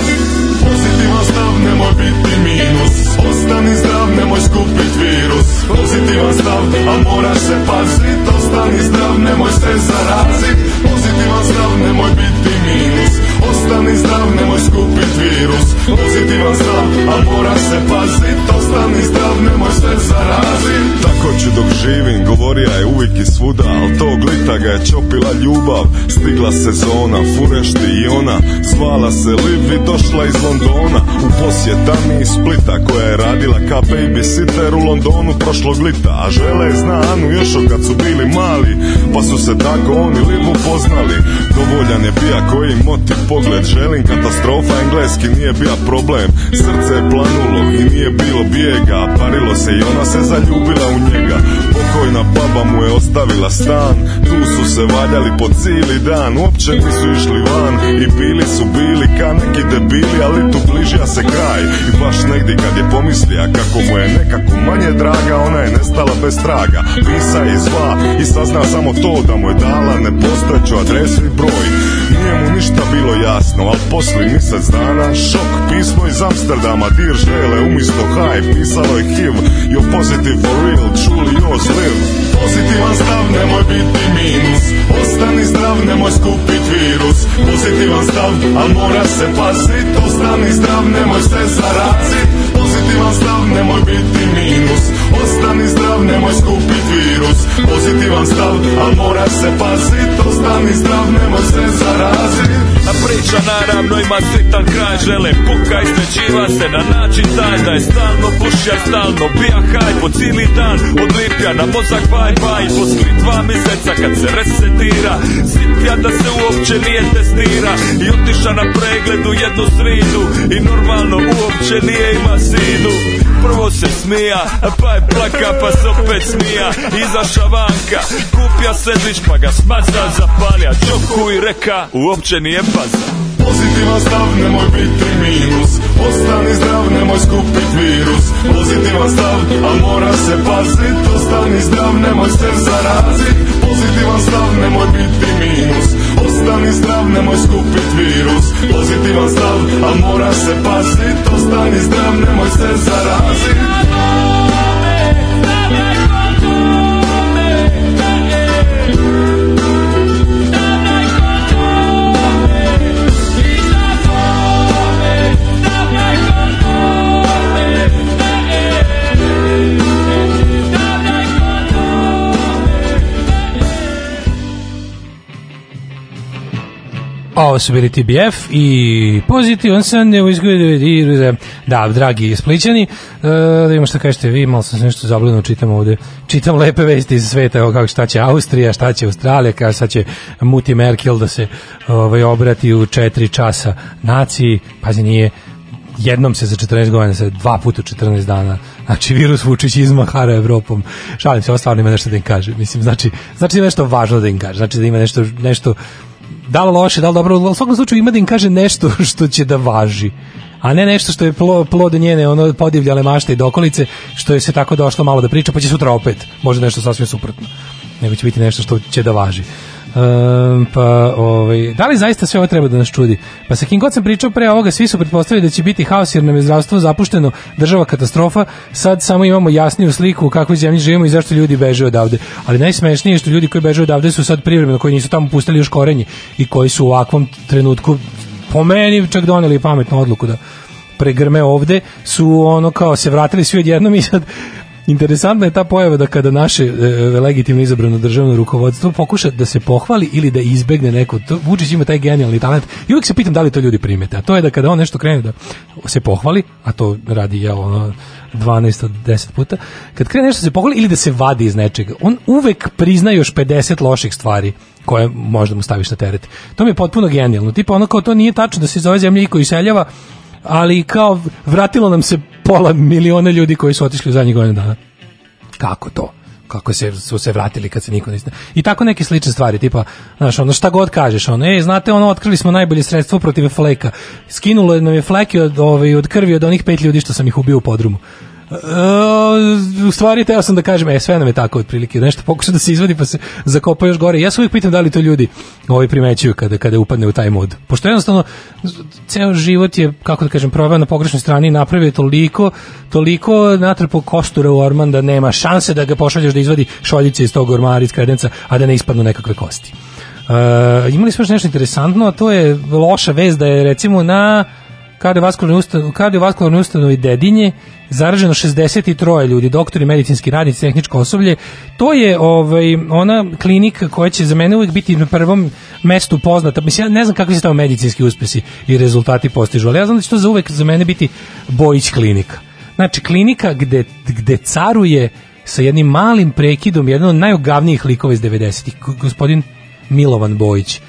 Pozitivan stav, nemoj biti minus. Ostani zdrav, nemoj skupit virus. Pozitivan stav, a moraš se pazit. Ostani zdrav, nemoj se zarazit. Pozitivan stav, nemoj biti minus Ostani zdrav, nemoj skupit virus. Pozitivan stav, a moraš se pazit. Ostani zdrav, nemoj se zarazit. Tako ću dok živim, govorija je uvijek i svuda Al tog lita ga je čopila ljubav. Stigla sezona, furešti i ona. Zvala se Liv i došla iz Londona. U posjeta mi iz Splita koja je radila ka babysitter u Londonu prošlog lita A žele je zna Anu još od kad su bili mali. Pa su se tako oni Liv upoznali Dovoljan je bija koji motiv pogled Želim katastrofa, engleski nije bija problem. Srce je planulo i nije bilo bijega. Parilo se i ona se zaljubila u njega. Pokojna baba mu je ostavila stan. Tu su se valjali po cijeli dan. Uopće nisu išli van I bili su bili ka neki debili Ali tu bližija se kraj. I baš negdje kad je pomislija Kako mu je nekako manje draga Ona je nestala bez traga. Pisa je zva i sazna samo to Da mu je dala nepostojeću adresu i broj. Nije mu ništa bilo jasno Al posli mjesec dana Šok. Pismo iz Amsterdama Dir žele umjesto haj Pisalo je HIV. You're positive for real Truly yours live Pozitivan stav, nemoj biti minus. Ostani zdrav, nemoj skupit virus. Pozitivan stav, al mora se pazit Ostani zdrav, nemoj se zarazit Pozitivan stav, nemoj biti minus. Ostani zdrav, nemoj skupit virus. Pozitivan stav, al mora se pazit Ostani zdrav, nemoj se zarazit A priča naravno ima sretan kraj. Žele puka i srećiva se na način taj Da je stalno pušja i stalno bija haj Po cijeli dan od lipja na mozak baj baj. Poslije dva mjeseca kad se resetira Sitja da se uopće nije testira. I otiša na pregledu jednu sridu I normalno uopće nije ima sidu. Prvo se smija, pa je plaka, pa se opet smija. Izaša vanka, kupja sedlić, pa ga smaza Zapalja čoku i reka, uopće nije paza Pozitivan stav, nemoj biti minus. Ostani zdrav, nemoj skupit virus. Pozitivan stav, a mora se pazit. Ostani zdrav, nemoj se zarazit. Pozitivan stav, nemoj biti minus. Ostani zdrav, nemoj skupit virus. Pozitivan stav, a mora se pazit. Ostani zdrav, nemoj se zarazit Ovo su bili TBF i pozitivan san je izgleda da, dragi splićani, e, da imamo šta kažete vi, malo sam se nešto zabludno čitam ovde, čitam lepe vesti iz sveta, evo kako šta će Austrija, šta će Australija, kao šta će Muti Merkel da se ovaj, obrati u četiri časa naciji, pazi nije jednom se za 14 godina, se dva puta u 14 dana. Znači, virus Vučić izmahara Evropom. Šalim se, ovo stvarno ima nešto da im kaže. Mislim, znači, znači ima nešto važno da im kaže. Znači da ima nešto, nešto da li loše, da li dobro, u svakom slučaju ima da im kaže nešto što će da važi a ne nešto što je plod njene ono podivljale mašte i dokolice što je se tako došlo malo da priča pa će sutra opet možda nešto sasvim suprotno. Nego će biti nešto što će da važi Um, pa, ovaj, da li zaista sve ovo treba da nas čudi? Pa sa kim god sam pričao pre ovoga, svi su pretpostavili da će biti haos jer nam je zdravstvo zapušteno, država katastrofa, sad samo imamo jasniju sliku u kakvoj zemlji živimo i zašto ljudi beže odavde. Ali najsmešnije je što ljudi koji beže odavde su sad privremeno, koji nisu tamo pustili još korenje i koji su u ovakvom trenutku po meni čak doneli pametnu odluku da pregrme ovde, su ono kao se vratili svi odjednom i sad interesantna je ta pojava da kada naše e, legitimno izabrano državno rukovodstvo pokuša da se pohvali ili da izbegne neko, to, Vučić ima taj genijalni talent i uvijek se pitam da li to ljudi primete, a to je da kada on nešto krene da se pohvali, a to radi ja ono 12 od 10 puta, kad krene nešto da se pohvali ili da se vadi iz nečega, on uvek prizna još 50 loših stvari koje možda mu staviš na teret. To mi je potpuno genijalno. Tipa ono kao to nije tačno da se zove zemlja i koji seljava, ali kao vratilo nam se pola miliona ljudi koji su otišli u zadnjih godina dana. Kako to? kako se su se vratili kad se niko ne I tako neke slične stvari, tipa, znaš, ono šta god kažeš, ono, ej, znate, ono otkrili smo najbolje sredstvo protiv fleka. Skinulo nam je fleke od ovaj od krvi od onih pet ljudi što sam ih ubio u podrumu. Uh, u stvari teo sam da kažem, e, sve nam je tako otprilike, nešto pokuša da se izvadi pa se zakopa još gore. Ja se uvijek pitam da li to ljudi ovaj primećuju kada, kada upadne u taj mod. Pošto jednostavno, ceo život je, kako da kažem, proveo na pogrešnoj strani i napravio toliko, toliko natrpo kostura u orman da nema šanse da ga pošalješ da izvadi šoljice iz tog ormara, iz kredenca, a da ne ispadnu nekakve kosti. Uh, imali smo još nešto interesantno, a to je loša vez da je recimo na kardiovaskularnoj ustanovi, kardiovaskularnoj ustanovi Dedinje zaraženo 63 ljudi, doktori, medicinski radnici, tehničko osoblje. To je ovaj ona klinika koja će za mene uvijek biti na prvom mestu poznata. Mislim ja ne znam kakvi su tamo medicinski uspesi i rezultati postižu, ali ja znam da će to za uvek za mene biti Bojić klinika. Znači klinika gde, gde caruje sa jednim malim prekidom jedan od najogavnijih likova iz 90-ih, gospodin Milovan Bojić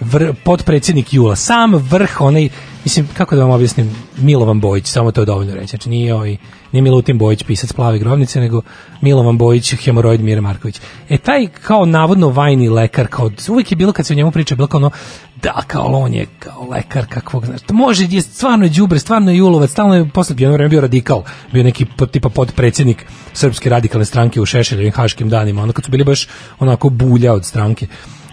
vr, podpredsjednik Jula, sam vrh onaj mislim, kako da vam objasnim, Milovan Bojić, samo to je dovoljno reći. Znači, nije, ovaj, nije Milutin Bojić, pisac plave grovnice, nego Milovan Bojić, hemoroid Mire Marković. E, taj kao navodno vajni lekar, kao, uvijek je bilo kad se o njemu priča, bilo kao ono, da, kao on je kao lekar kakvog, znači, može, je, stvarno je đubre, stvarno je julovac, stalno je posle, jedno vreme bio radikal, bio neki tipa podpredsjednik Srpske radikalne stranke u Šešeljevim haškim danima, ono kad su bili baš onako bulja od stranke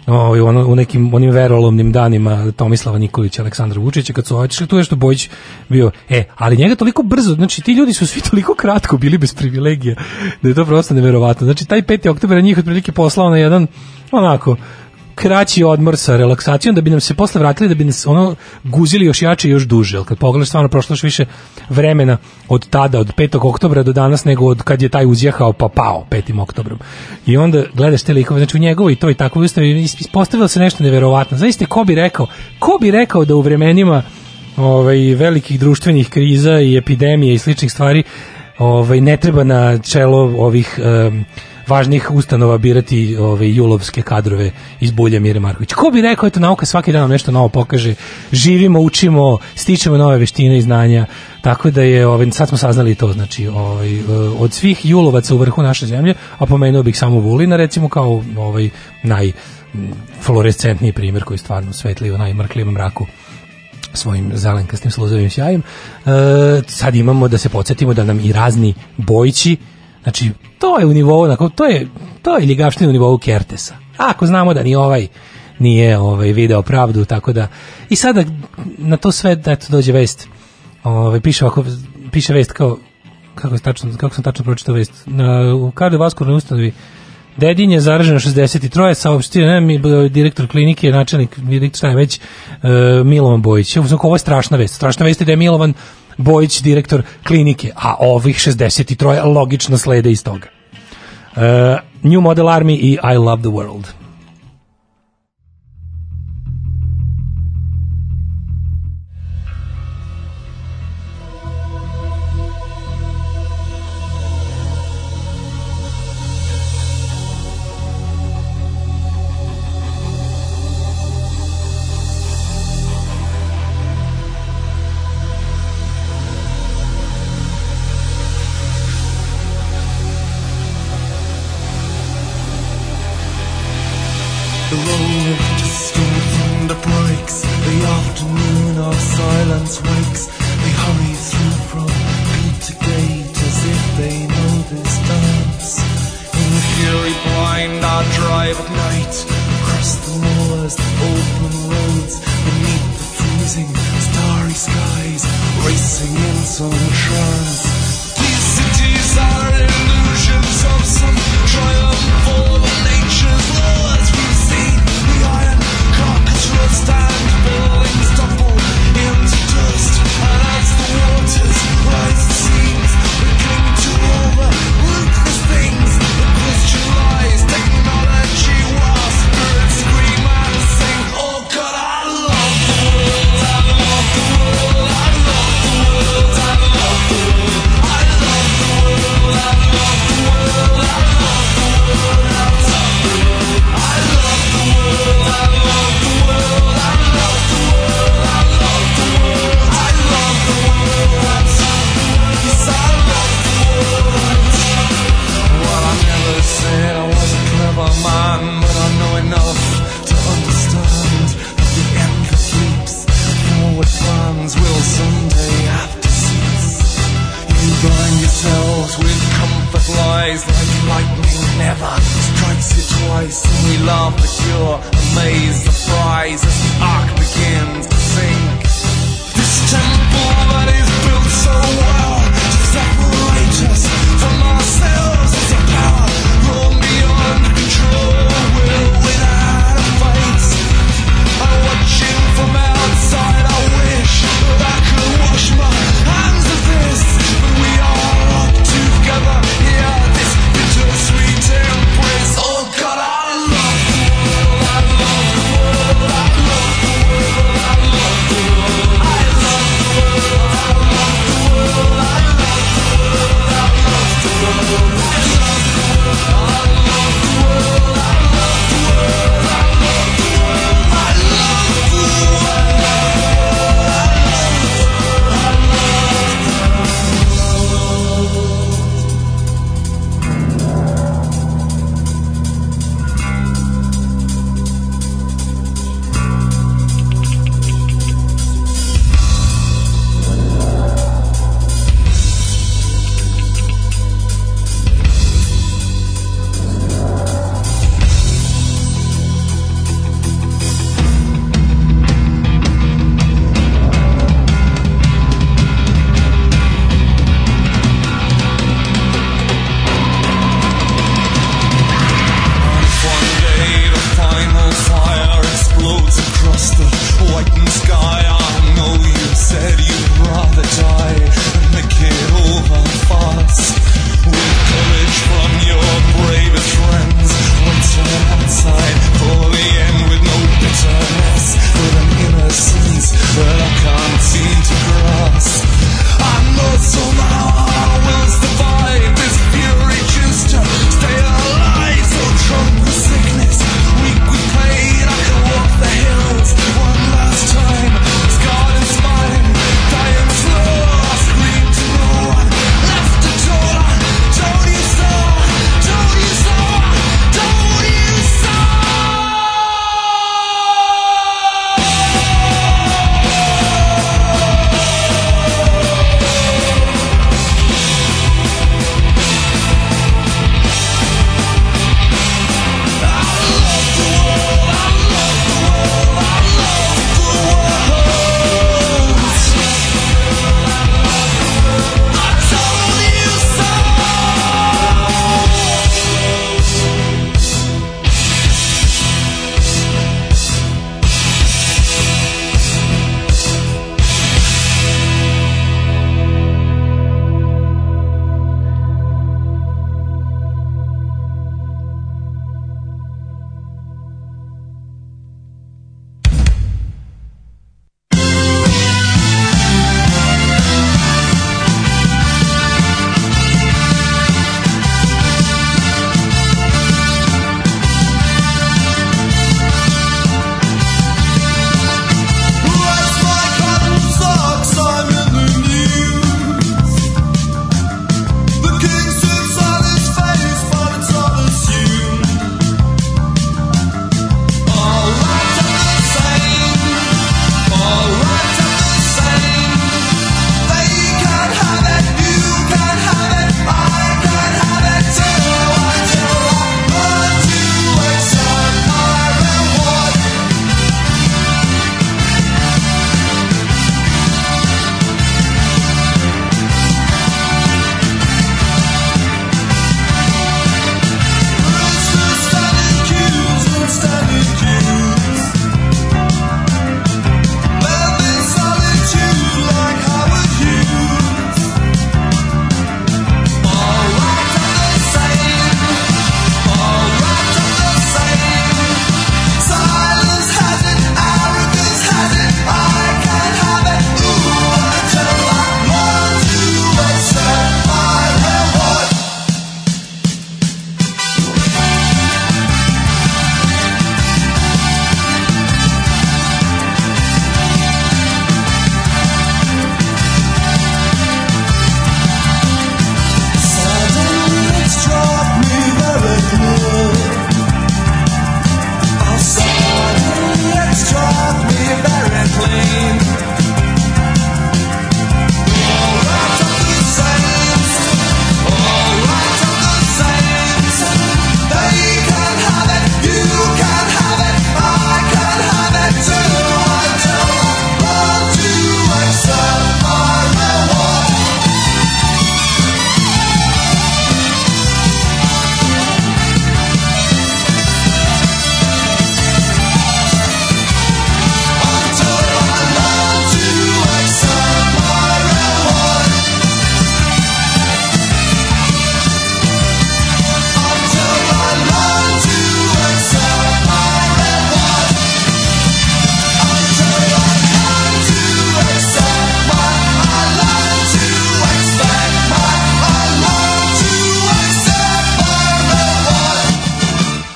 ovaj, ono, u nekim onim verolomnim danima Tomislava Nikolića, Aleksandra Vučića, kad su otišli, tu je što Bojić bio, e, ali njega toliko brzo, znači ti ljudi su svi toliko kratko bili bez privilegija, da je to prosto neverovatno. Znači, taj 5. oktober njih otprilike poslao na jedan, onako, kraći odmor sa relaksacijom da bi nam se posle vratili da bi nas ono guzili još jače i još duže. Kad pogledaš stvarno prošlo još više vremena od tada od 5. oktobra do danas nego od kad je taj uzjehao pa pao 5. oktobrom. I onda gledaš te likove, znači u njegovoj to i tako ustavi ispostavilo se nešto neverovatno. Znaš ko bi rekao? Ko bi rekao da u vremenima ovaj velikih društvenih kriza i epidemije i sličnih stvari ovaj ne treba na čelo ovih um, važnih ustanova birati ove julovske kadrove iz Bulja Mire Marković. Ko bi rekao, eto, nauka svaki dan nam nešto novo pokaže, živimo, učimo, stičemo nove veštine i znanja, tako da je, ove, sad smo saznali to, znači, ovaj, od svih julovaca u vrhu naše zemlje, a pomenuo bih samo Vulina, recimo, kao ovaj, naj fluorescentniji primjer koji stvarno svetli u najmrklijem mraku svojim zelenkastim sluzovim sjajem. E, sad imamo da se podsjetimo da nam i razni bojići Znači, to je u nivou, to je, to je ljigavština u nivou Kertesa. Ako znamo da ni ovaj nije ovaj video pravdu, tako da i sada na to sve da eto dođe vest. Ovaj piše ovako piše vest kao kako je tačno kako sam tačno pročitao vest na u kardiovaskularnoj ustanovi Dedin je zaraženo 63, saopštio ne, mi, direktor klinike, načelnik, direktor šta je već, uh, Milovan Bojić. Ovo je strašna vest. Strašna vest je da je Milovan Bojić direktor klinike, a ovih 63 logično slede iz toga. Uh, New Model Army i I Love the World.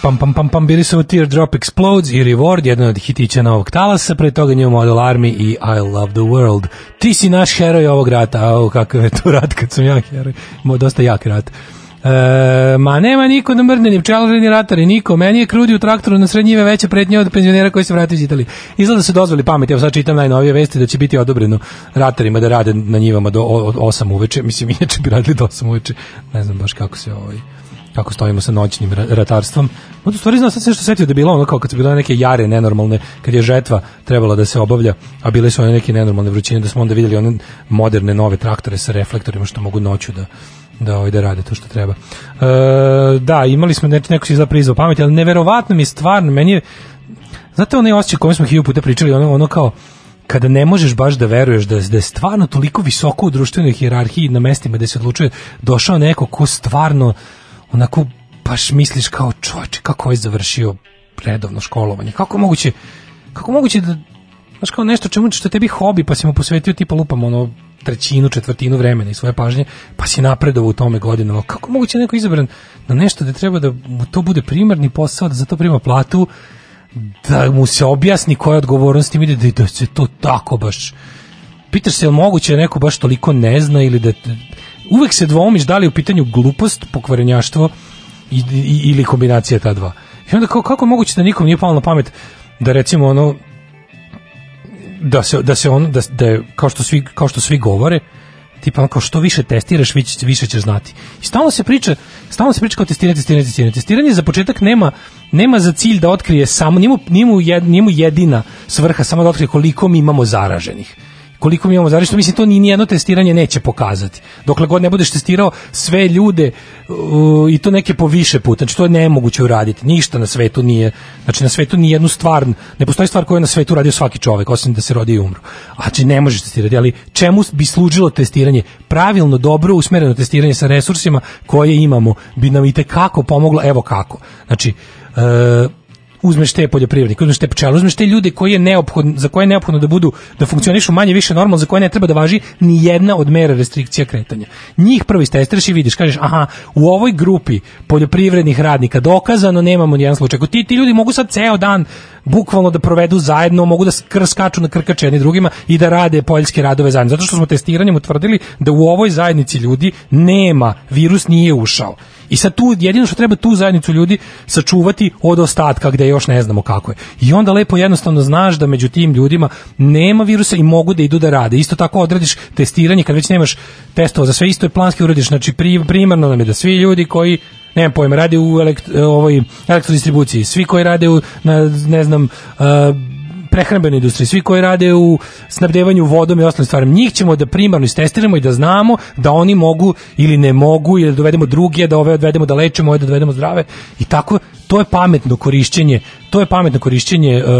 Pam pam pam pam bili su Teardrop Explodes i Reward, jedan od hitića novog talasa, pre toga New Model Army i I Love the World. Ti si naš heroj ovog rata, a kakav je to rat kad sam ja heroj, Mo, dosta jak rat. E, ma nema niko da mrne, ni pčelari, ni ratari, niko. Meni je krudi u traktoru na srednjive veća pretnja od penzionera koji se vratio iz Italije. Izgleda da se dozvoli pamet, evo sad čitam najnovije vesti da će biti odobreno ratarima da rade na njivama do 8 uveče, mislim inače bi radili do 8 uveče, ne znam baš kako se ovaj kako stojimo sa noćnim ratarstvom. U stvari znam sad se što setio da je bilo ono kao kad su bile neke jare nenormalne, kad je žetva trebala da se obavlja, a bile su one neke nenormalne vrućine, da smo onda vidjeli one moderne nove traktore sa reflektorima što mogu noću da da ovaj da rade to što treba. E, da, imali smo neko, neko si izla prizvao pameti, ali neverovatno mi stvarno, meni je znate onaj osjećaj kome smo hiljadu puta pričali, ono, ono kao kada ne možeš baš da veruješ da, da je stvarno toliko visoko u društvenoj hijerarhiji na mestima gde se odlučuje došao neko ko stvarno onako baš misliš kao čovječe kako je završio redovno školovanje kako moguće kako moguće da znaš kao nešto čemu što tebi hobi pa si mu posvetio tipa lupam ono trećinu, četvrtinu vremena i svoje pažnje, pa si napredovao u tome godinama. Kako moguće neko izabran na nešto da treba da mu to bude primarni posao, da za to prima platu, da mu se objasni koja je odgovornost i da, da se to tako baš... Pitaš se je li moguće da neko baš toliko ne zna ili da... Uvek se dvomiš da li u pitanju glupost, pokvarenjaštvo i, i, ili kombinacija ta dva. I onda kako, kako je moguće da nikom nije palo na pamet da recimo ono da se da se on da, da je, kao što svi kao što svi govore tipa kao što više testiraš više, više ćeš znati. I stalno se priča, stalno se priča kao testiranje, testiranje, testiranje. Testiranje za početak nema nema za cilj da otkrije samo njemu, njemu, jed, njemu jedina svrha samo da otkrije koliko mi imamo zaraženih koliko mi imamo zaraženih, mislim to ni nijedno testiranje neće pokazati. Dokle god ne budeš testirao sve ljude uh, i to neke po više puta, znači to je nemoguće uraditi. Ništa na svetu nije, znači na svetu ni jednu stvar, ne postoji stvar koju je na svetu uradio svaki čovek, osim da se rodi i umru. A znači ne možeš testirati, ali čemu bi služilo testiranje? Pravilno, dobro usmereno testiranje sa resursima koje imamo bi nam i kako pomoglo, evo kako. Znači, uh, uzmeš te poljoprivrednike, uzmeš te pčele, uzmeš te ljude koji je neophodno, za koje je neophodno da budu, da funkcionišu manje više normalno, za koje ne treba da važi ni jedna od mera restrikcija kretanja. Njih prvi testiraš i vidiš, kažeš, aha, u ovoj grupi poljoprivrednih radnika dokazano nemamo ni jedan slučaj. Ti, ti ljudi mogu sad ceo dan bukvalno da provedu zajedno, mogu da skaču na krkače jedni drugima i da rade poljske radove zajedno. Zato što smo testiranjem utvrdili da u ovoj zajednici ljudi nema, virus nije ušao. I sad tu jedino što treba tu zajednicu ljudi sačuvati od ostatka gde još ne znamo kako je. I onda lepo jednostavno znaš da među tim ljudima nema virusa i mogu da idu da rade. Isto tako odradiš testiranje kad već nemaš testova za sve isto je planski uradiš. Znači primarno nam je da svi ljudi koji nemam pojma, rade u elekt, ovoj elektrodistribuciji, svi koji rade u, na, ne znam, uh, prehrambenoj industriji, svi koji rade u snabdevanju vodom i ostalim stvarima, njih ćemo da primarno istestiramo i da znamo da oni mogu ili ne mogu ili da dovedemo druge, da ove odvedemo da lečimo, ove da dovedemo zdrave. I tako to je pametno korišćenje, to je pametno korišćenje uh,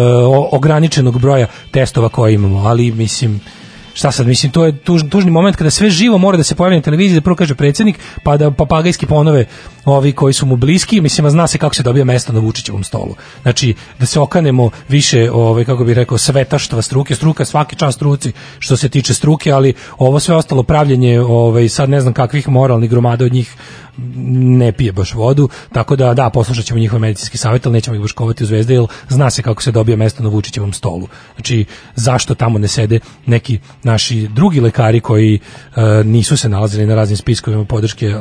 ograničenog broja testova koje imamo, ali mislim šta sad, mislim, to je tuž, tužni moment kada sve živo mora da se pojavi na televiziji, da prvo kaže predsjednik, pa da papagajski ponove ovi koji su mu bliski, mislim, zna se kako se dobija mesto na Vučićevom stolu. Znači, da se okanemo više, ovaj, kako bih rekao, svetaštva struke, struka svaki čas struci što se tiče struke, ali ovo sve ostalo pravljenje, ovaj, sad ne znam kakvih moralnih gromada od njih ne pije baš vodu, tako da da, poslušat ćemo njihove medicinski savjet, ali nećemo ih baškovati u zvezde, jer zna se kako se dobija mesto na Vučićevom stolu. Znači, zašto tamo ne sede neki naši drugi lekari koji uh, nisu se nalazili na raznim spiskovima podrške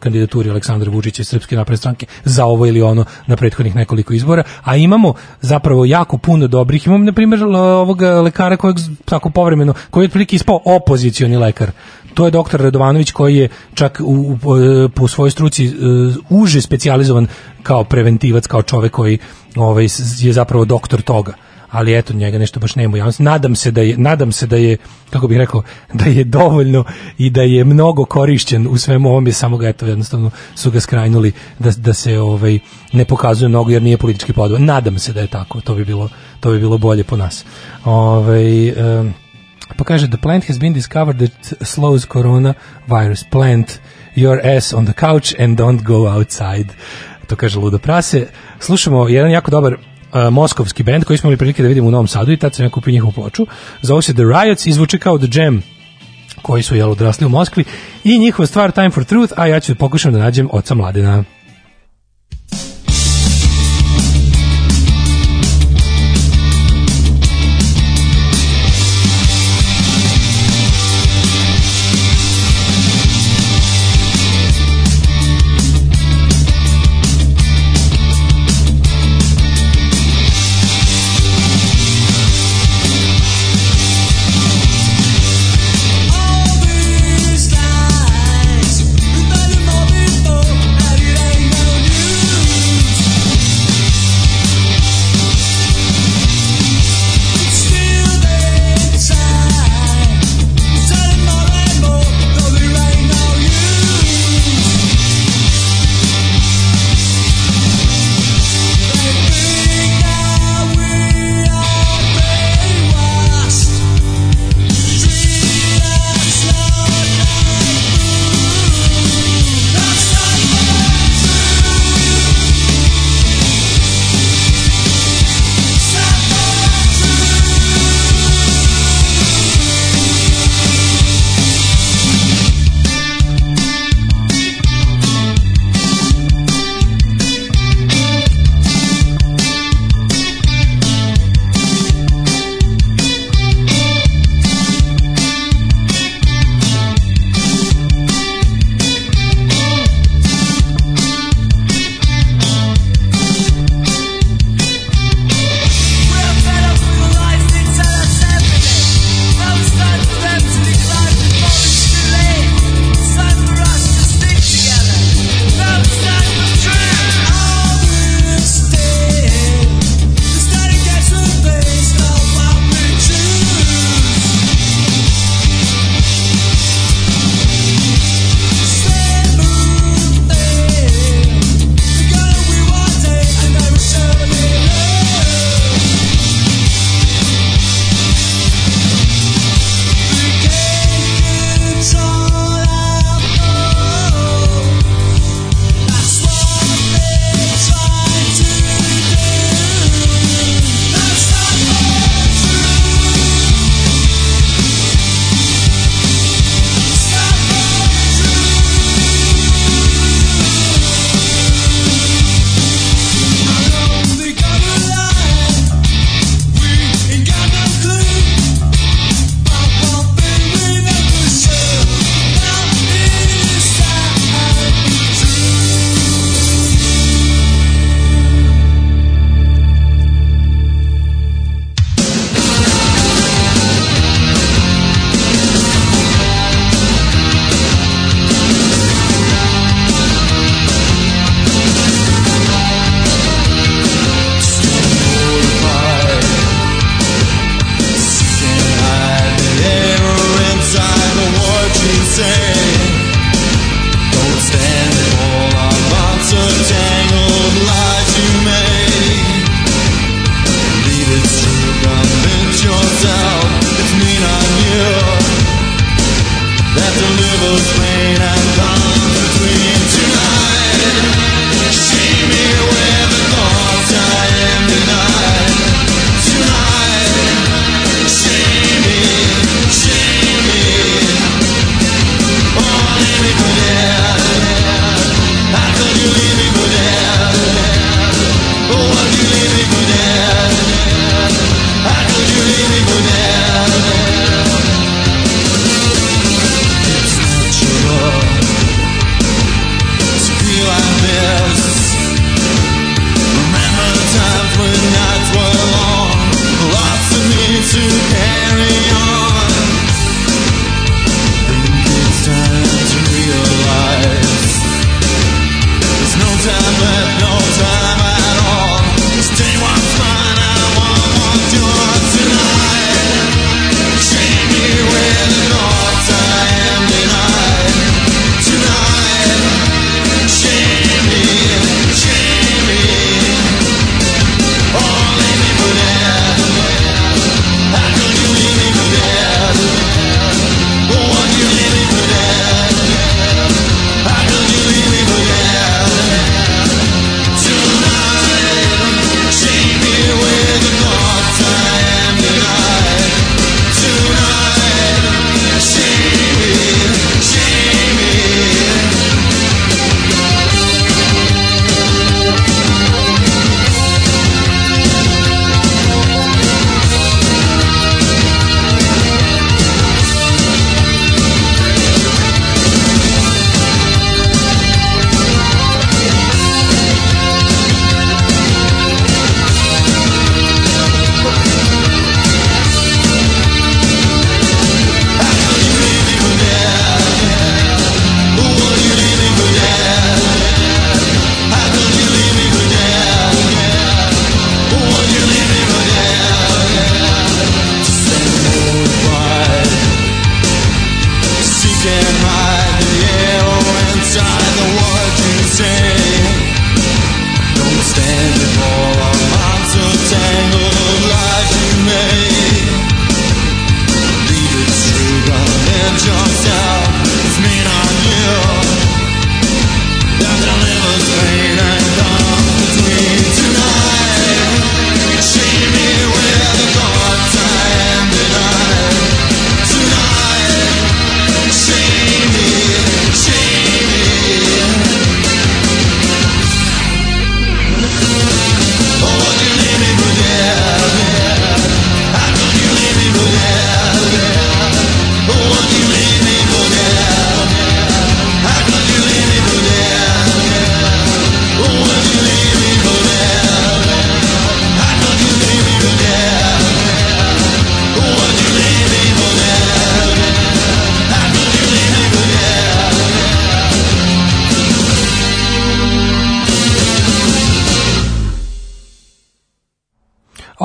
kandidaturi Aleksandra Vučića i Srpske napredne stranke za ovo ili ono na prethodnih nekoliko izbora, a imamo zapravo jako puno dobrih. Imamo, na primjer, ovog lekara kojeg tako povremeno, koji je otprilike ispao opozicioni lekar to je doktor Radovanović koji je čak u, u, po svojoj struci uh, uže specijalizovan kao preventivac, kao čovek koji ovaj, je zapravo doktor toga ali eto njega nešto baš nema javnosti. Nadam se da je nadam se da je kako bih rekao da je dovoljno i da je mnogo korišćen u svemu ovome samo ga eto jednostavno su ga skrajnuli da, da se ovaj ne pokazuje mnogo jer nije politički podoban. Nadam se da je tako. To bi bilo to bi bilo bolje po nas. Ovaj um, Pa kaže, the plant has been discovered that slows coronavirus. Plant your ass on the couch and don't go outside. To kaže Ludo Prase. Slušamo jedan jako dobar uh, moskovski band koji smo imali prilike da vidimo u Novom Sadu i tad sam ja kupio njihovu ploču. Zove se The Riots, izvuče kao The Jam koji su jel odrasli u Moskvi i njihova stvar Time for Truth, a ja ću pokušam da nađem oca Mladena.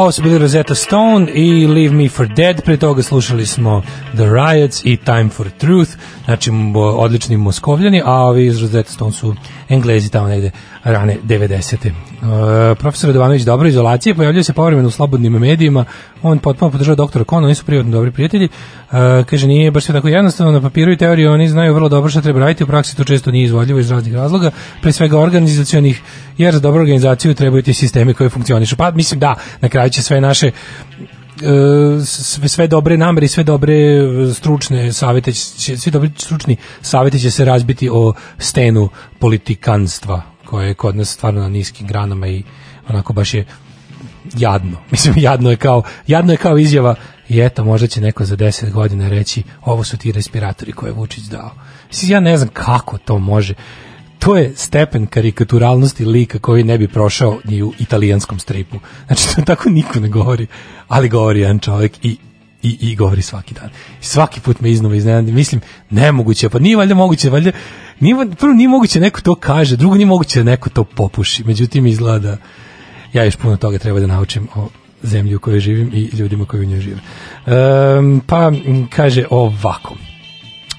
Ovo su bili Rosetta Stone i Leave Me For Dead, pre toga slušali smo The Riots i Time For Truth, znači odlični moskovljani, a ovi iz Rosetta Stone su englezi tamo negde rane 90. Uh, profesor Radovanović dobro izolacije, pojavljuje se povremeno u slobodnim medijima, on potpuno podržava doktora Kona, oni su privatno dobri prijatelji, uh, kaže nije baš sve tako jednostavno, na papiru i teoriji oni znaju vrlo dobro šta treba raditi, u praksi to često nije izvodljivo iz raznih razloga, pre svega organizacionih, jer za dobru organizaciju trebaju ti sistemi koji funkcionišu. Pa mislim da, na kraju će sve naše e, sve, sve dobre namere i sve dobre e, stručne savete će, svi dobri stručni saveti će se razbiti o stenu politikanstva koje je kod nas stvarno na niskim granama i onako baš je jadno. Mislim, jadno je kao, jadno je kao izjava i eto, možda će neko za 10 godina reći ovo su ti respiratori koje je Vučić dao. Mislim, ja ne znam kako to može. To je stepen karikaturalnosti lika koji ne bi prošao ni u italijanskom stripu. Znači, to tako niko ne govori, ali govori jedan čovjek i i, i govori svaki dan. Svaki put me iznova iznenadi. Mislim, nemoguće, pa nije valjda moguće, valjda, nije, prvo nije moguće da neko to kaže, drugo nije moguće da neko to popuši. Međutim, izgleda da ja još puno toga treba da naučim o zemlji u kojoj živim i ljudima koji u njoj žive. Ehm, pa kaže ovako.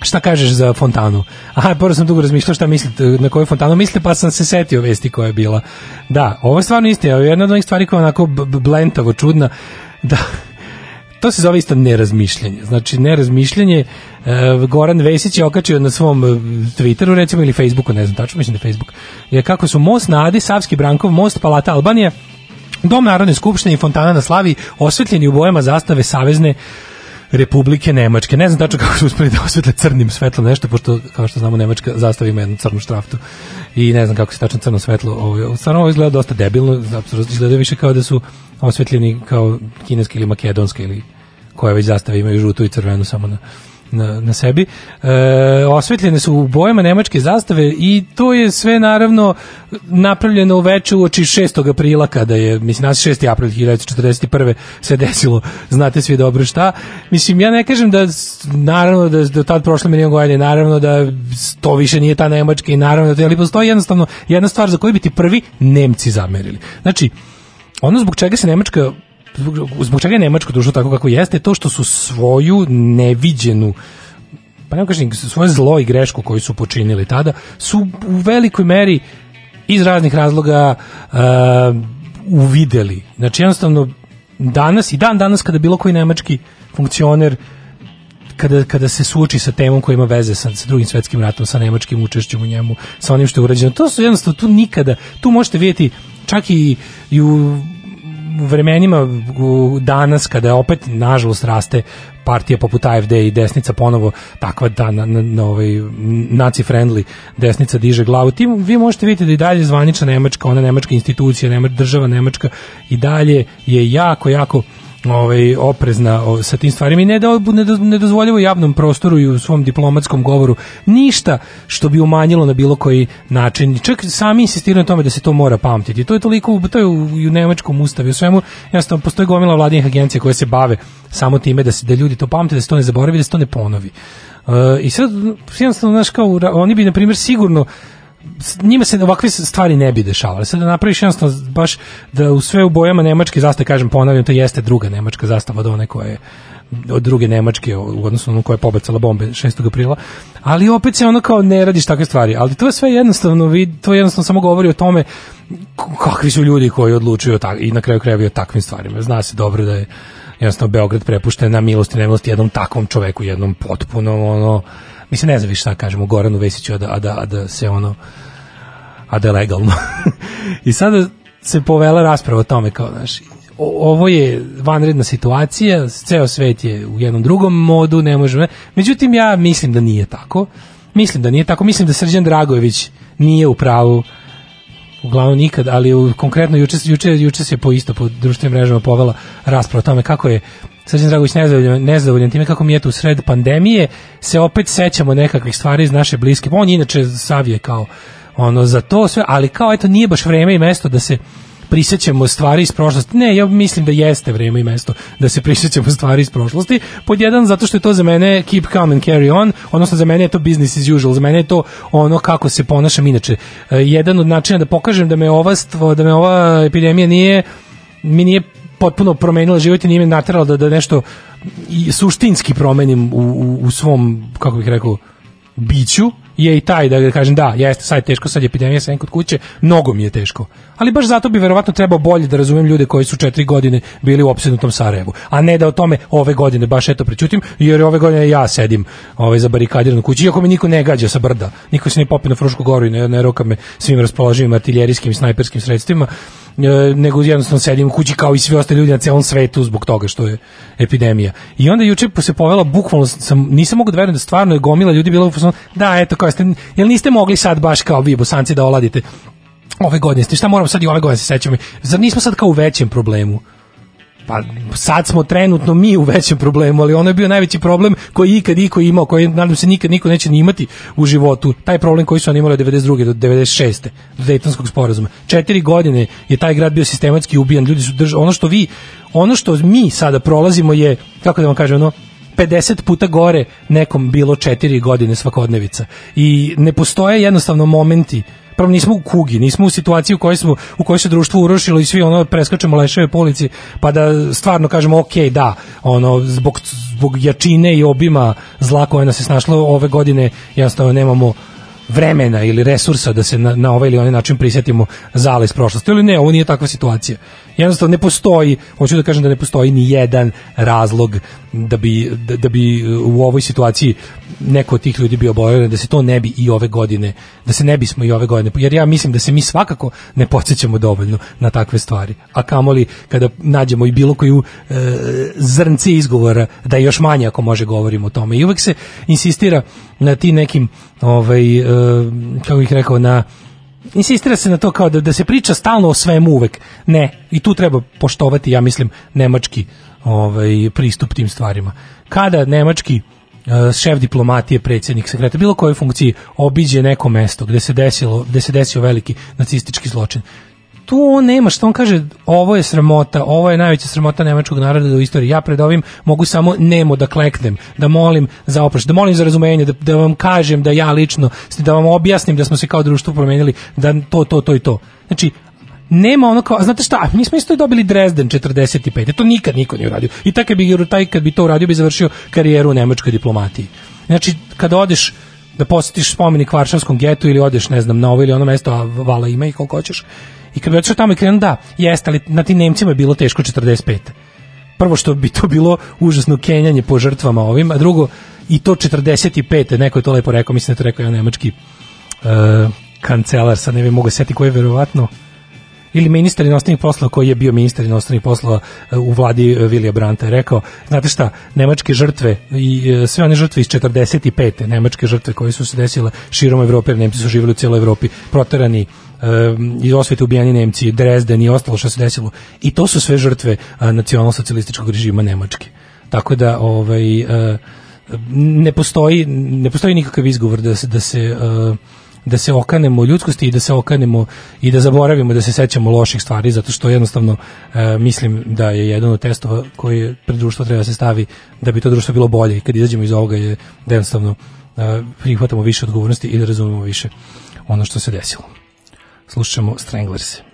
Šta kažeš za fontanu? Aha, prvo sam dugo razmišljao šta mislite, na koju fontanu mislite, pa sam se setio vesti koja je bila. Da, ovo je stvarno istina, jedna od onih stvari koja je onako blentavo, čudna, da to se zove isto nerazmišljanje. Znači, nerazmišljanje, e, Goran Vesić je okačio na svom e, Twitteru, recimo, ili Facebooku, ne znam tačno, mislim da je Facebook, je kako su Most na Adi, Savski Brankov, Most Palata Albanija, Dom Narodne skupštine i Fontana na Slavi osvetljeni u bojama zastave Savezne Republike Nemačke. Ne znam tačno kako su uspeli da osvetle crnim svetlom nešto, pošto, kao što znamo, Nemačka zastava ima jednu crnu štraftu i ne znam kako se tačno crno svetlo. Ovo, stvarno ovo izgleda dosta debilno, izgleda više kao da su osvetljeni kao kineska ili makedonska ili koje već zastave imaju žutu i crvenu samo na na, na sebi. E, osvetljene su u bojama nemačke zastave i to je sve naravno napravljeno u veću uoči 6. aprila kada je, mislim, nas 6. april 1941. se desilo, znate svi dobro šta. Mislim, ja ne kažem da, naravno, da, da tad prošle milijon godine, naravno da to više nije ta nemačka i naravno da to, ali postoji jednostavno jedna stvar za koju bi ti prvi Nemci zamerili. Znači, ono zbog čega se Nemačka zbog, zbog čega je Nemačko društvo tako kako jeste je to što su svoju neviđenu pa ne kažem svoje zlo i grešku koju su počinili tada su u velikoj meri iz raznih razloga uh, uvideli. Znači jednostavno danas i dan danas kada bilo koji nemački funkcioner kada, kada se suoči sa temom koja ima veze sa, sa drugim svetskim ratom, sa nemačkim učešćem u njemu, sa onim što je urađeno. To su jednostavno tu nikada, tu možete vidjeti čak i, i u vremenima danas kada opet nažalost raste partija poput AFD i desnica ponovo takva da na, na, na ovaj naci friendly desnica diže glavu. Ti vi možete vidjeti da i dalje zvanična nemačka ona nemačka institucija nemačka država nemačka i dalje je jako jako ovaj oprezna o, sa tim stvarima i ne, da, ne, do- ne dozvoljava javnom prostoru i u svom diplomatskom govoru ništa što bi umanjilo na bilo koji način. Čak sami insistiraju na tome da se to mora pamtiti. To je toliko, to je u, u nemačkom ustavu, u svemu, jednostavno postoji gomila vladinih agencija koje se bave samo time da se da ljudi to pamte, da se to ne zaboravi, da se to ne ponovi. Uh, I sad, jednostavno, znaš, kao, oni bi, na primjer, sigurno njima se ovakve stvari ne bi dešavale. Sad da napraviš jednostavno baš da u sve u bojama nemačke zastave, kažem, ponavljam, to jeste druga nemačka zastava od one koje je od druge nemačke u odnosu na koja je pobacala bombe 6. aprila, ali opet se ono kao ne radiš takve stvari, ali to je sve jednostavno, vid, to jednostavno samo govori o tome kakvi su ljudi koji odlučuju tak, i na kraju krajeva o takvim stvarima. Zna se dobro da je jednostavno Beograd prepušten na milost i nemilost jednom takvom čoveku, jednom potpuno ono, mislim ne znam više šta kažemo Goranu Vesiću, a da, a da, a da se ono a da legalno. I sada se povela rasprava o tome kao, znaš, ovo je vanredna situacija, ceo svet je u jednom drugom modu, ne može, međutim ja mislim da nije tako. Mislim da nije tako, mislim da Srđan Dragojević nije u pravu uglavnom nikad, ali u, konkretno juče, juče, juče se po isto po društvenim mrežama povela rasprava o tome kako je Srđan Dragović nezadovoljan, nezadovoljan time kako mi je tu sred pandemije se opet sećamo nekakvih stvari iz naše bliske. On inače savije kao ono za to sve, ali kao eto nije baš vreme i mesto da se prisećamo stvari iz prošlosti. Ne, ja mislim da jeste vreme i mesto da se prisećamo stvari iz prošlosti. Pod jedan, zato što je to za mene keep calm and carry on, odnosno za mene je to business as usual, za mene je to ono kako se ponašam inače. E, jedan od načina da pokažem da me ova, stvo, da me ova epidemija nije mi nije potpuno promenila život i nije me naterala da, da nešto suštinski promenim u, u, u svom, kako bih rekao, biću. Je i taj da kažem da, jeste, sad je teško, sad je epidemija, sam kod kuće, mnogo mi je teško. Ali baš zato bi verovatno trebao bolje da razumem ljude koji su četiri godine bili u opsednutom Sarajevu, a ne da o tome ove godine baš eto prećutim, jer ove godine ja sedim ovaj, za barikadiran kući, iako me niko ne gađa sa brda, niko se ne popne na Frušku goru i ne, ne roka me svim raspoloživim artiljerijskim i snajperskim sredstvima, nego jednostavno sedim u kući kao i svi ostali ljudi na celom svetu zbog toga što je epidemija. I onda juče se povela bukvalno sam nisam mogao da verujem da stvarno je gomila ljudi bilo u fazonu, da eto kao ste jel niste mogli sad baš kao vi bosanci da oladite? Ove godine ste šta moramo sad i ove godine se sećamo? Zar nismo sad kao u većem problemu pa sad smo trenutno mi u većem problemu, ali ono je bio najveći problem koji ikad iko imao, koji nadam se nikad niko neće ni imati u životu. Taj problem koji su oni imali od 92. do 96. do Dejtonskog sporazuma. Četiri godine je taj grad bio sistematski ubijan, ljudi su držali, ono što vi, ono što mi sada prolazimo je, kako da vam kažem, ono, 50 puta gore nekom bilo 4 godine svakodnevica. I ne postoje jednostavno momenti prvo nismo u kugi, nismo u situaciji u kojoj smo u kojoj se društvo urušilo i svi ono preskačemo leševe po ulici, pa da stvarno kažemo ok, da, ono zbog zbog jačine i obima zla koje nas je snašlo ove godine, jednostavno nemamo vremena ili resursa da se na, na ovaj ili onaj način prisetimo zala iz prošlosti. Ili ne, ovo nije takva situacija. Jednostavno ne postoji, hoću da kažem da ne postoji ni jedan razlog da bi, da, da bi u ovoj situaciji neko od tih ljudi bio oboljen, da se to ne bi i ove godine, da se ne bismo i ove godine, jer ja mislim da se mi svakako ne podsjećamo dovoljno na takve stvari. A kamoli kada nađemo i bilo koju e, zrnci izgovora da još manje ako može govorimo o tome. I uvek se insistira na ti nekim ovaj, e, kako bih rekao, na insistira se na to kao da, da se priča stalno o svemu uvek. Ne, i tu treba poštovati, ja mislim, nemački ovaj, pristup tim stvarima. Kada nemački uh, šef diplomatije, predsjednik sekreta, bilo kojoj funkciji obiđe neko mesto gde se desilo, gde se desio veliki nacistički zločin, tu on nema što on kaže ovo je sramota, ovo je najveća sramota nemačkog naroda u istoriji. Ja pred ovim mogu samo nemo da kleknem, da molim za oproštaj, da molim za razumenje, da, da vam kažem da ja lično, da vam objasnim da smo se kao društvo promenili, da to, to, to i to. Znači, nema ono kao, znate šta, mi smo isto dobili Dresden 45. To nikad niko nije uradio. I taj kad bi, taj kad bi to uradio bi završio karijeru u nemačkoj diplomatiji. Znači, kada odeš da posjetiš spomenik Varšavskom getu ili odeš, ne znam, na ovo ili ono mesto, a vala ima i koliko hoćeš, I kad bi otišao tamo i krenuo, da, jeste, ali na tim Nemcima je bilo teško 45. Prvo što bi to bilo užasno kenjanje po žrtvama ovim, a drugo, i to 45. Neko je to lepo rekao, mislim da to rekao ja nemački uh, kancelar, sad ne bi mogu setiti koji je verovatno ili ministar inostranih poslova koji je bio ministar inostranih poslova e, u vladi Vilija Branta je rekao, znate šta, nemačke žrtve i e, sve one žrtve iz 45. nemačke žrtve koje su se desile širom Evrope, jer Nemci su živjeli u cijeloj Evropi, proterani i osvete ubijani Nemci, Dresden i ostalo što se desilo. I to su sve žrtve nacionalno-socijalističkog režima Nemačke. Tako da ovaj ne postoji ne postoji nikakav izgovor da se da se da se okanemo ljudskosti i da se okanemo i da zaboravimo da se sećamo loših stvari zato što jednostavno e, mislim da je jedan od testova koji pred društvo treba da se stavi da bi to društvo bilo bolje i kad izađemo iz ovoga je da jednostavno e, prihvatamo više odgovornosti i da razumemo više ono što se desilo. Slušamo Stranglers.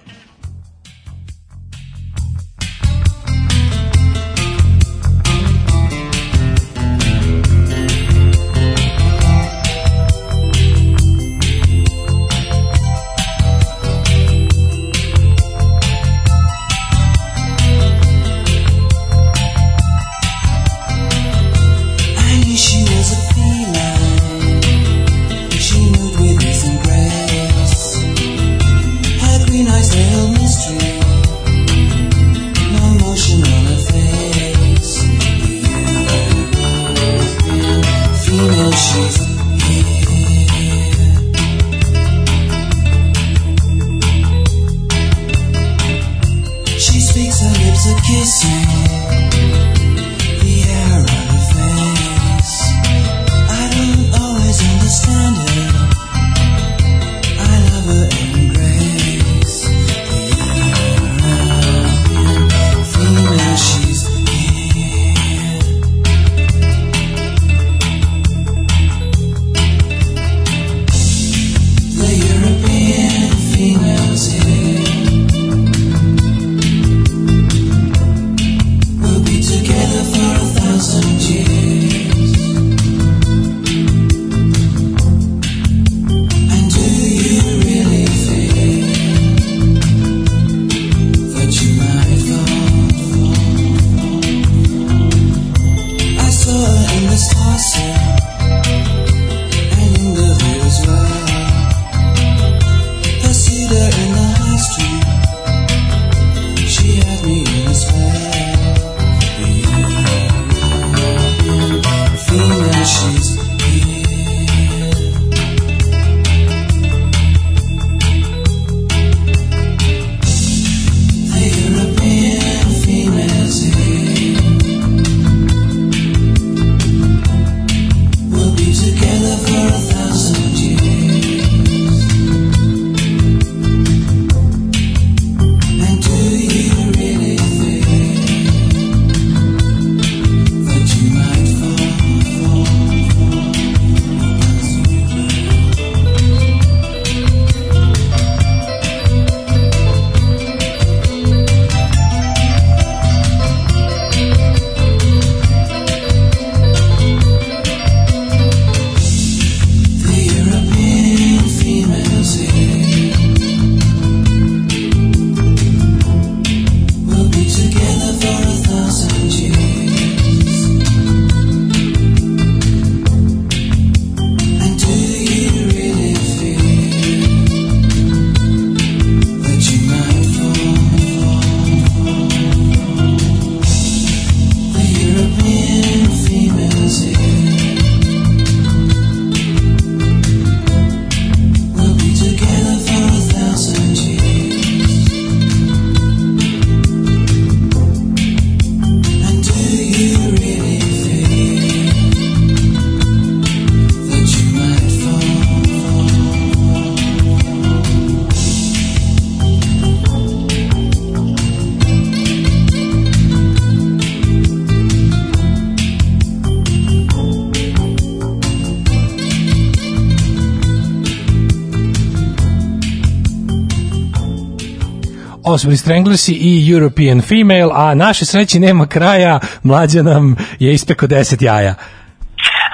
Su bili Stranglersi i European Female, a naše sreći nema kraja, mlađa nam je ispeko 10 jaja.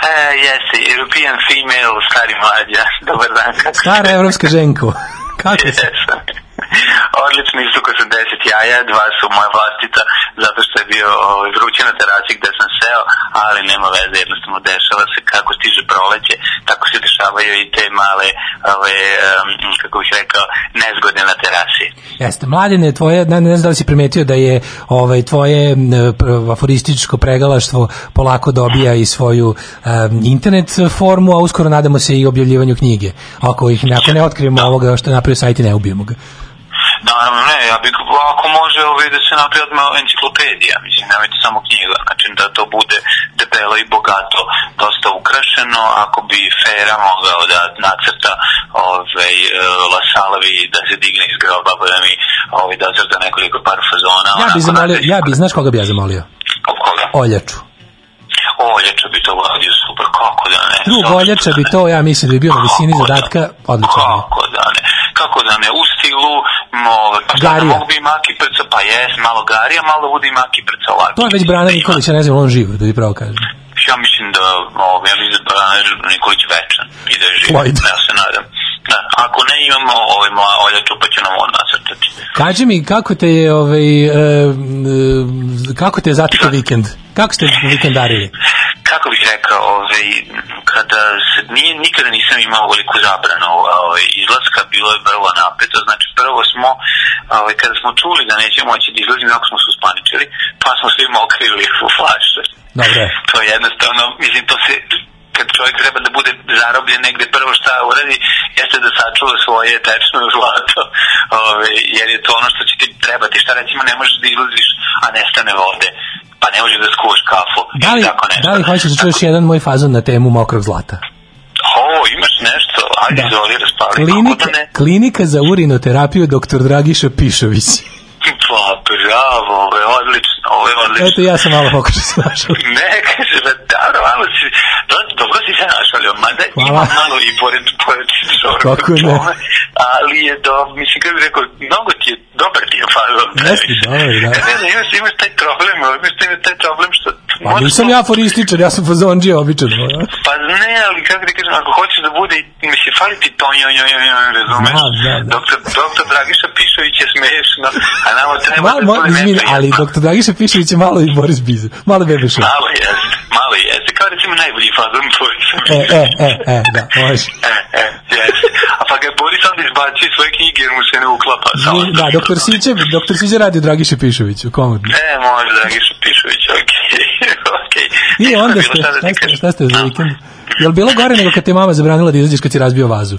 E, jeste, European Female, stari mlađa, dobar dan. Stara evropska ženko. Kako se? Istuko sam 10 jaja, dva su moja vlastita, zato što je bio ovaj, vruće na terasi gde sam seo, ali nema veze, jednostavno dešava se kako stiže proleće, tako se dešavaju i te male, ove, em, kako bih rekao. Jeste, mladine, tvoje, ne, ne znam da li si primetio da je ovaj, tvoje aforističko pregalaštvo polako dobija i svoju em, internet formu, a uskoro nadamo se i objavljivanju knjige. Ako ih ako ne otkrijemo ovoga što je napravio sajt i ne ubijemo ga. Naravno, ne, ja bih, ako može ovaj, da se napravi odmah enciklopedija, mislim, nemojte samo knjiga, znači da to bude debelo i bogato, dosta ukrašeno, ako bi Fera mogao da nacrta ovaj, e, Lasalovi da se digne iz groba, pa da mi ovaj, nacrta nekoliko par fazona. Ja bi onako, zamolio, znači, ja bi, znaš koga bi ja zamolio? Od koga? Oljaču. Oljača bi to uradio super, kako da ne? Drug Oljača da bi to, ja mislim da bi bio na visini da? zadatka, odlično. Kako da ne? Kako da ne? U stilu, mo, pa šta da mogu bi maki prca, pa jes, malo garija, malo bude i maki prca ovako. To je već Brana Nikolić, ja ne znam, on živ, da ti pravo kažem. Ja mislim da, ovo, ja mislim da je Brana Nikolić večan i da je živ. Ja se nadam. Da, ako ne imamo ovaj mla Oljaču, pa će nam on nacrtati. Kaži mi, kako te je, ovaj, e, kako te je zatekao vikend? Kako ste vikendarili? kako bih rekao, ovaj, kada se, nije, nikada nisam imao veliku zabranu ovaj, izlaska, bilo je vrlo napeto, znači prvo smo, ovaj, kada smo čuli da nećemo moći da izlazimo, jako smo se uspaničili, pa smo svi mokrili u flaše. Dobro je. To je jednostavno, mislim, to se, kad čovjek treba da bude zarobljen negde, prvo šta uradi, jeste da sačuva svoje tečno zlato, ove, jer je to ono što će ti trebati. Šta recimo, ne možeš da izlaziš, a nestane vode, pa ne možeš da skuvaš kafu. Da li, tako nešto. da li hoćeš da čuješ jedan moj fazon na temu mokrog zlata? O, imaš nešto, ajde, Da. izvoli, raspali, Klinika, kako da ne? klinika za urinoterapiju dr. Dragiša Pišović. Pa, bravo, ovo je odlično, ovo je odlično. Eto, ja sam malo pokušao se našao. Ne, kaže, da, malo si, dobro si se našalio, mada Hvala. ima malo i pored, pored Kako ne? tome, ali je do, mislim, kako bih rekao, mnogo ti je, dobar ti je fazon. Jeste, dobar, da. Ne znam, imaš, imaš taj problem, imaš taj problem što... Pa nisam ja aforističar, ja sam fazonđija običan. Pa ne, ali kako ti kažem, ako hoćeš da bude, mislim, fali ti to, jo, jo, jo, jo, razumeš? Znam, znam, da. Doktor, doktor Dragiša Pišović je smešno, a nama treba Malo, da malo, neprijatno. ali dr. Dragiša Pišović je malo i Boris Biza. Malo bebe šum. Malo jeste, malo jeste, kao recimo najbolji fazon sam. E, e, e, e, da, može. E, e, jeste. A pa ga Boris onda izbacio iz svoje knjige jer mu se ne uklapa. Samo Izvini, Da, doktor Siće, doktor Siće radi u Dragiši Pišoviću, komodno. E, može, Dragiša Pišović, okej, okej. I onda ste, šta da šta ti ste, šta ste za vikend? Je li bilo gore nego kad te mama zabranila da izađeš kad si razbio vazu?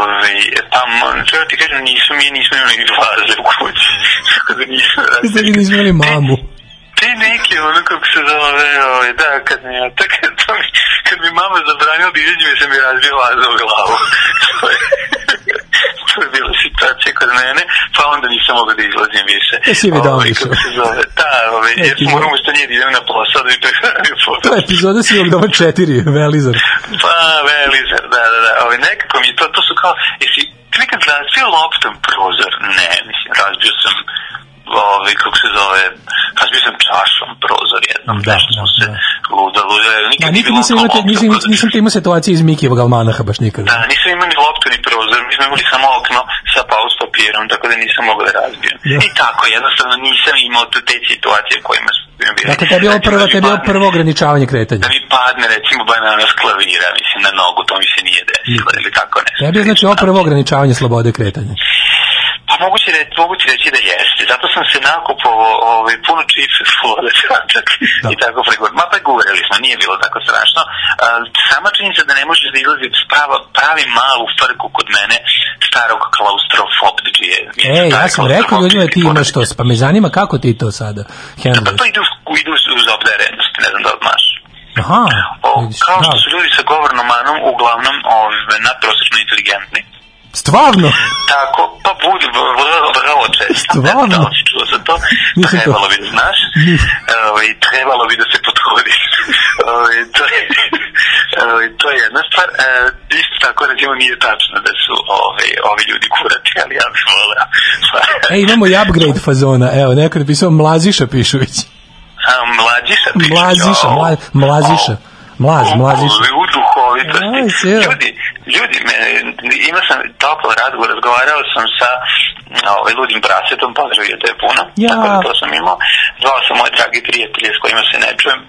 Ove, pa, mo- treba ti kažem, nismo mi nismo imali vaze u kući. Tako da vi razbili. nismo imali mamu. Te neki, ono kako se zove, ovaj, da, kad mi, tako, to mi, kad mi mama zabranila da izađem, mi sam mi razbio vazu u glavu. to, je, to je bila situacija kod mene, pa onda nisam mogao da izlazim više. E, si mi dao Ovaj, više. Kako se zove, da, ovaj, jer Neki moram usto nje da idem na posao da bi prehranio To posao. je epizoda Sivog doma 4, Velizar. Pa, velizar, da, da, da. Ovaj, nekako mi to, to su kao, jesi ti nekad razbio loptom prozor? Ne, mislim, razbio sam ovaj, kako se zove, sam čašom prozor jednom, Da, nešto smo da, se da. luda, luda, nikad nije nikad nisam kao imao, te, loptom nisam, nisam te imao situacije iz Mikijevog almanaha baš nikada. Da, nisam imao ni loptu ni prozor, mi smo imali samo okno sa paus papirom, tako da nisam mogao da razbijem. Da. I tako, jednostavno nisam imao te, te situacije kojima smo bili. Dakle, tebi je ovo Recimo, prvo, da tebi je ovo prvo ograničavanje kretanja. Da mi padne, recimo, banana s klavira, mislim, na nogu, to mi se nije desilo, ili tako nešto. Tebi je znači ovo prvo ograničavanje slobode kretanja. Pa moguće, reći, moguće reći da jeste. Zato sam se nakupovao ovaj, puno čipe vode čak Da. i tako pregovorili. Ma pregovorili smo, nije bilo tako strašno. A, sama činjenica da ne možeš da izlazi prava, pravi malu frku kod mene starog klaustrofobdžije. E, ja sam rekao ljudima da ti imaš to, pa me zanima kako ti to sada Pa handluješ. to ide uz, ide uz, obdarenost, ne znam da znaš. Aha, O, vidiš, kao što da. su ljudi sa govornom manom uglavnom ove, nadprosečno inteligentni. Stvarno? Tako, pa budi vrlo, vrlo često. Stvarno? Da li si čuo za to? Nisam to. trebalo bi da znaš. Ovaj, trebalo bi da se potrudi. Ovaj, to je, ovaj, to je jedna stvar. E, isto tako, recimo, nije tačno da su ovaj, ovi ljudi kurati, ali ja bih voleo. E, imamo i upgrade fazona. Evo, neko je napisao Mlaziša Pišović. A, mlađiša? piše, Mlaziša, mla, Mlaziša. Mlaz, Mlaziša. U duhovitosti. Aj. Ljudi, ljudi, me, imao sam toplo razgovor, razgovarao sam sa ovaj, ludim prasetom, pozdravio te puno, Ja. tako da to sam imao. Zvao sam moje dragi prijatelje s kojima se ne čujem,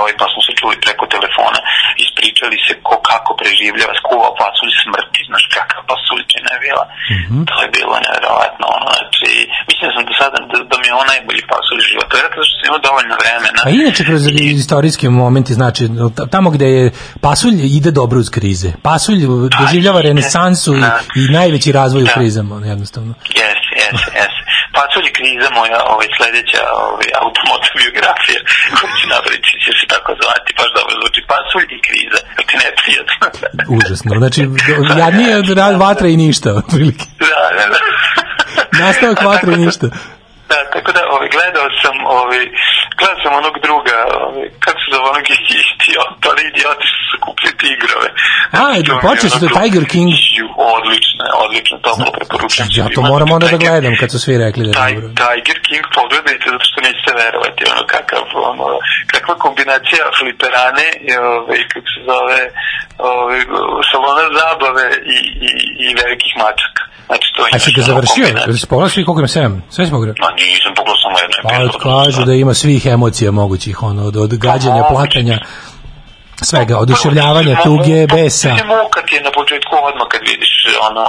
ovaj, pa smo se čuli preko telefona, ispričali se ko kako preživljava, skuvao pasulj smrti, znaš kakav pasuljčina je bila. Mhm. To je bilo nevjerovatno, ono, znači, mislim da sam do sada, da, da mi je on najbolji pasulj života, zato što sam imao dovoljno vremena. A inače kroz istorijski momenti, znači tamo gde je pasulj ide dobro uz krize. Pasulj doživljava renesansu i, Da. i najveći razvoj u Da. krizama, jednostavno. Jeste, jeste, jeste. Pasulj i kriza moja ovaj, sledeća ovaj, automotobiografija koju ću napraviti će se tako zvati, baš dobro zvuči. Pasulj i kriza, ako ti ne prijatno. Užasno. Znači, jadnije od ra- vatra i ništa, otprilike. da, da, da. Nastavak vatra i da- ništa. Da, tako da ovaj, gledao sam, ovaj, gledao sam onog druga, ovaj, kako se zove onog idiota, oni idioti su kupili tigrove. A, Znači, to si to onako- Tiger King. Odlično, odlično, toplo preporučujem. Ja to moram onda da gledam kad su svi rekli da je dobro. Tiger King pogledajte zato što nećete verovati ono kakav ono kakva kombinacija fliperane i ovaj kako se zove ovaj salona zabave i, i, i velikih mačaka. Znači to je A si ga završio? kombinacija. Si pogledao svi koliko ima 7? Sve si pogledao? Ma nisam pogledao samo jedno Pa epizodu. kažu da ima svih emocija mogućih, ono, od, od gađanja, plakanja, svega, oduševljavanja, tuge, besa. Mislim, ti je na početku odmah kad vidiš ono,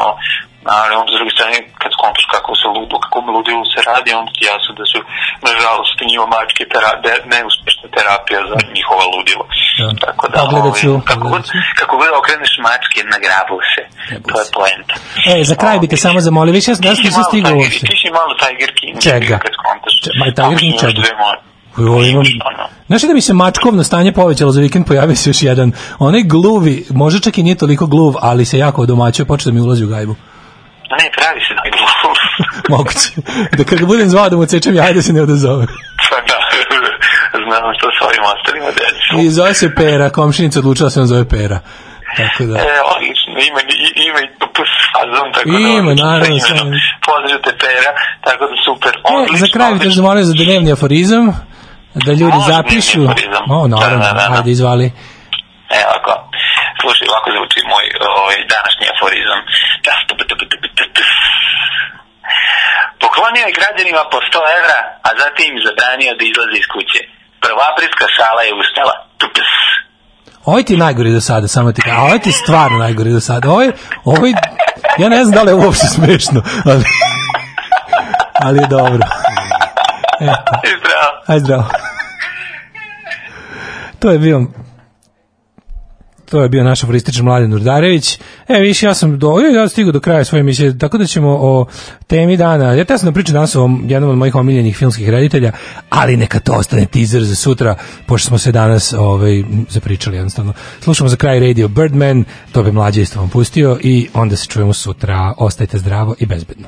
ali on s druge strane, kad skontaš kako se ludu, kako ludilu se radi, onda ti jasno da su, nažalost, njima mačke tera, de, neuspešna terapija za njihova ludilo. Da. Tako da, ću, ovaj, kako, god, kako god okreneš mačke, nagrabu se. Nagrabu To je se. poenta. E, za kraj bi te samo zamolio, više si nisam malo stigao uopšte. Ti si malo Tiger King. Čega? Kad skontaš. Če- ma, Tiger King čega? Jo, imam... Znaš da mi se mačkovno stanje povećalo za vikend, pojavio se još jedan. Onaj gluvi, možda čak i nije toliko gluv, ali se jako odomaćio, počeo da mi ulazi u gajbu. Ne, pravi se Tiger Moguće. Da kad ga budem zvao da mu cečem jaj da se ne odazove. Pa da, znam što s ovim ostalima decom. I zove se Pera, komšinica odlučila se on zove Pera. Tako da. E, odlično, ima, i- ima i plus fazon, tako da... Ima, naravno, sa imenom. sve. Pozdravite Pera, tako da super, E, odlično. za kraj bi te odlično. zamolio za dnevni aforizam, da ljudi zapišu. O, naravno, Da, da, da, da. ajde izvali. E, ovako, slušaj, ovako zvuči moj ovaj, današnji aforizam. Poklonio je građanima po 100 evra, a zatim im zabranio da izlaze iz kuće. Prvoaprilska šala je ustala. Tups. Ovo ti najgori do sada, samo ti. A ovo ti stvarno najgori do sada. Ovo je, ovo je, ja ne znam da li je uopšte smešno, ali, ali je dobro. Eto, Zdravo. aj zdravo. To je bio to je bio naš aforističan Mladen Urdarević. E, viš, ja sam do, ja stigao do kraja svoje emisije, tako da ćemo o temi dana, ja te sam da pričam danas o jednom od mojih omiljenih filmskih reditelja, ali neka to ostane teaser za sutra, pošto smo se danas ovaj, zapričali jednostavno. Slušamo za kraj radio Birdman, to bi mlađe isto vam pustio i onda se čujemo sutra. Ostajte zdravo i bezbedno.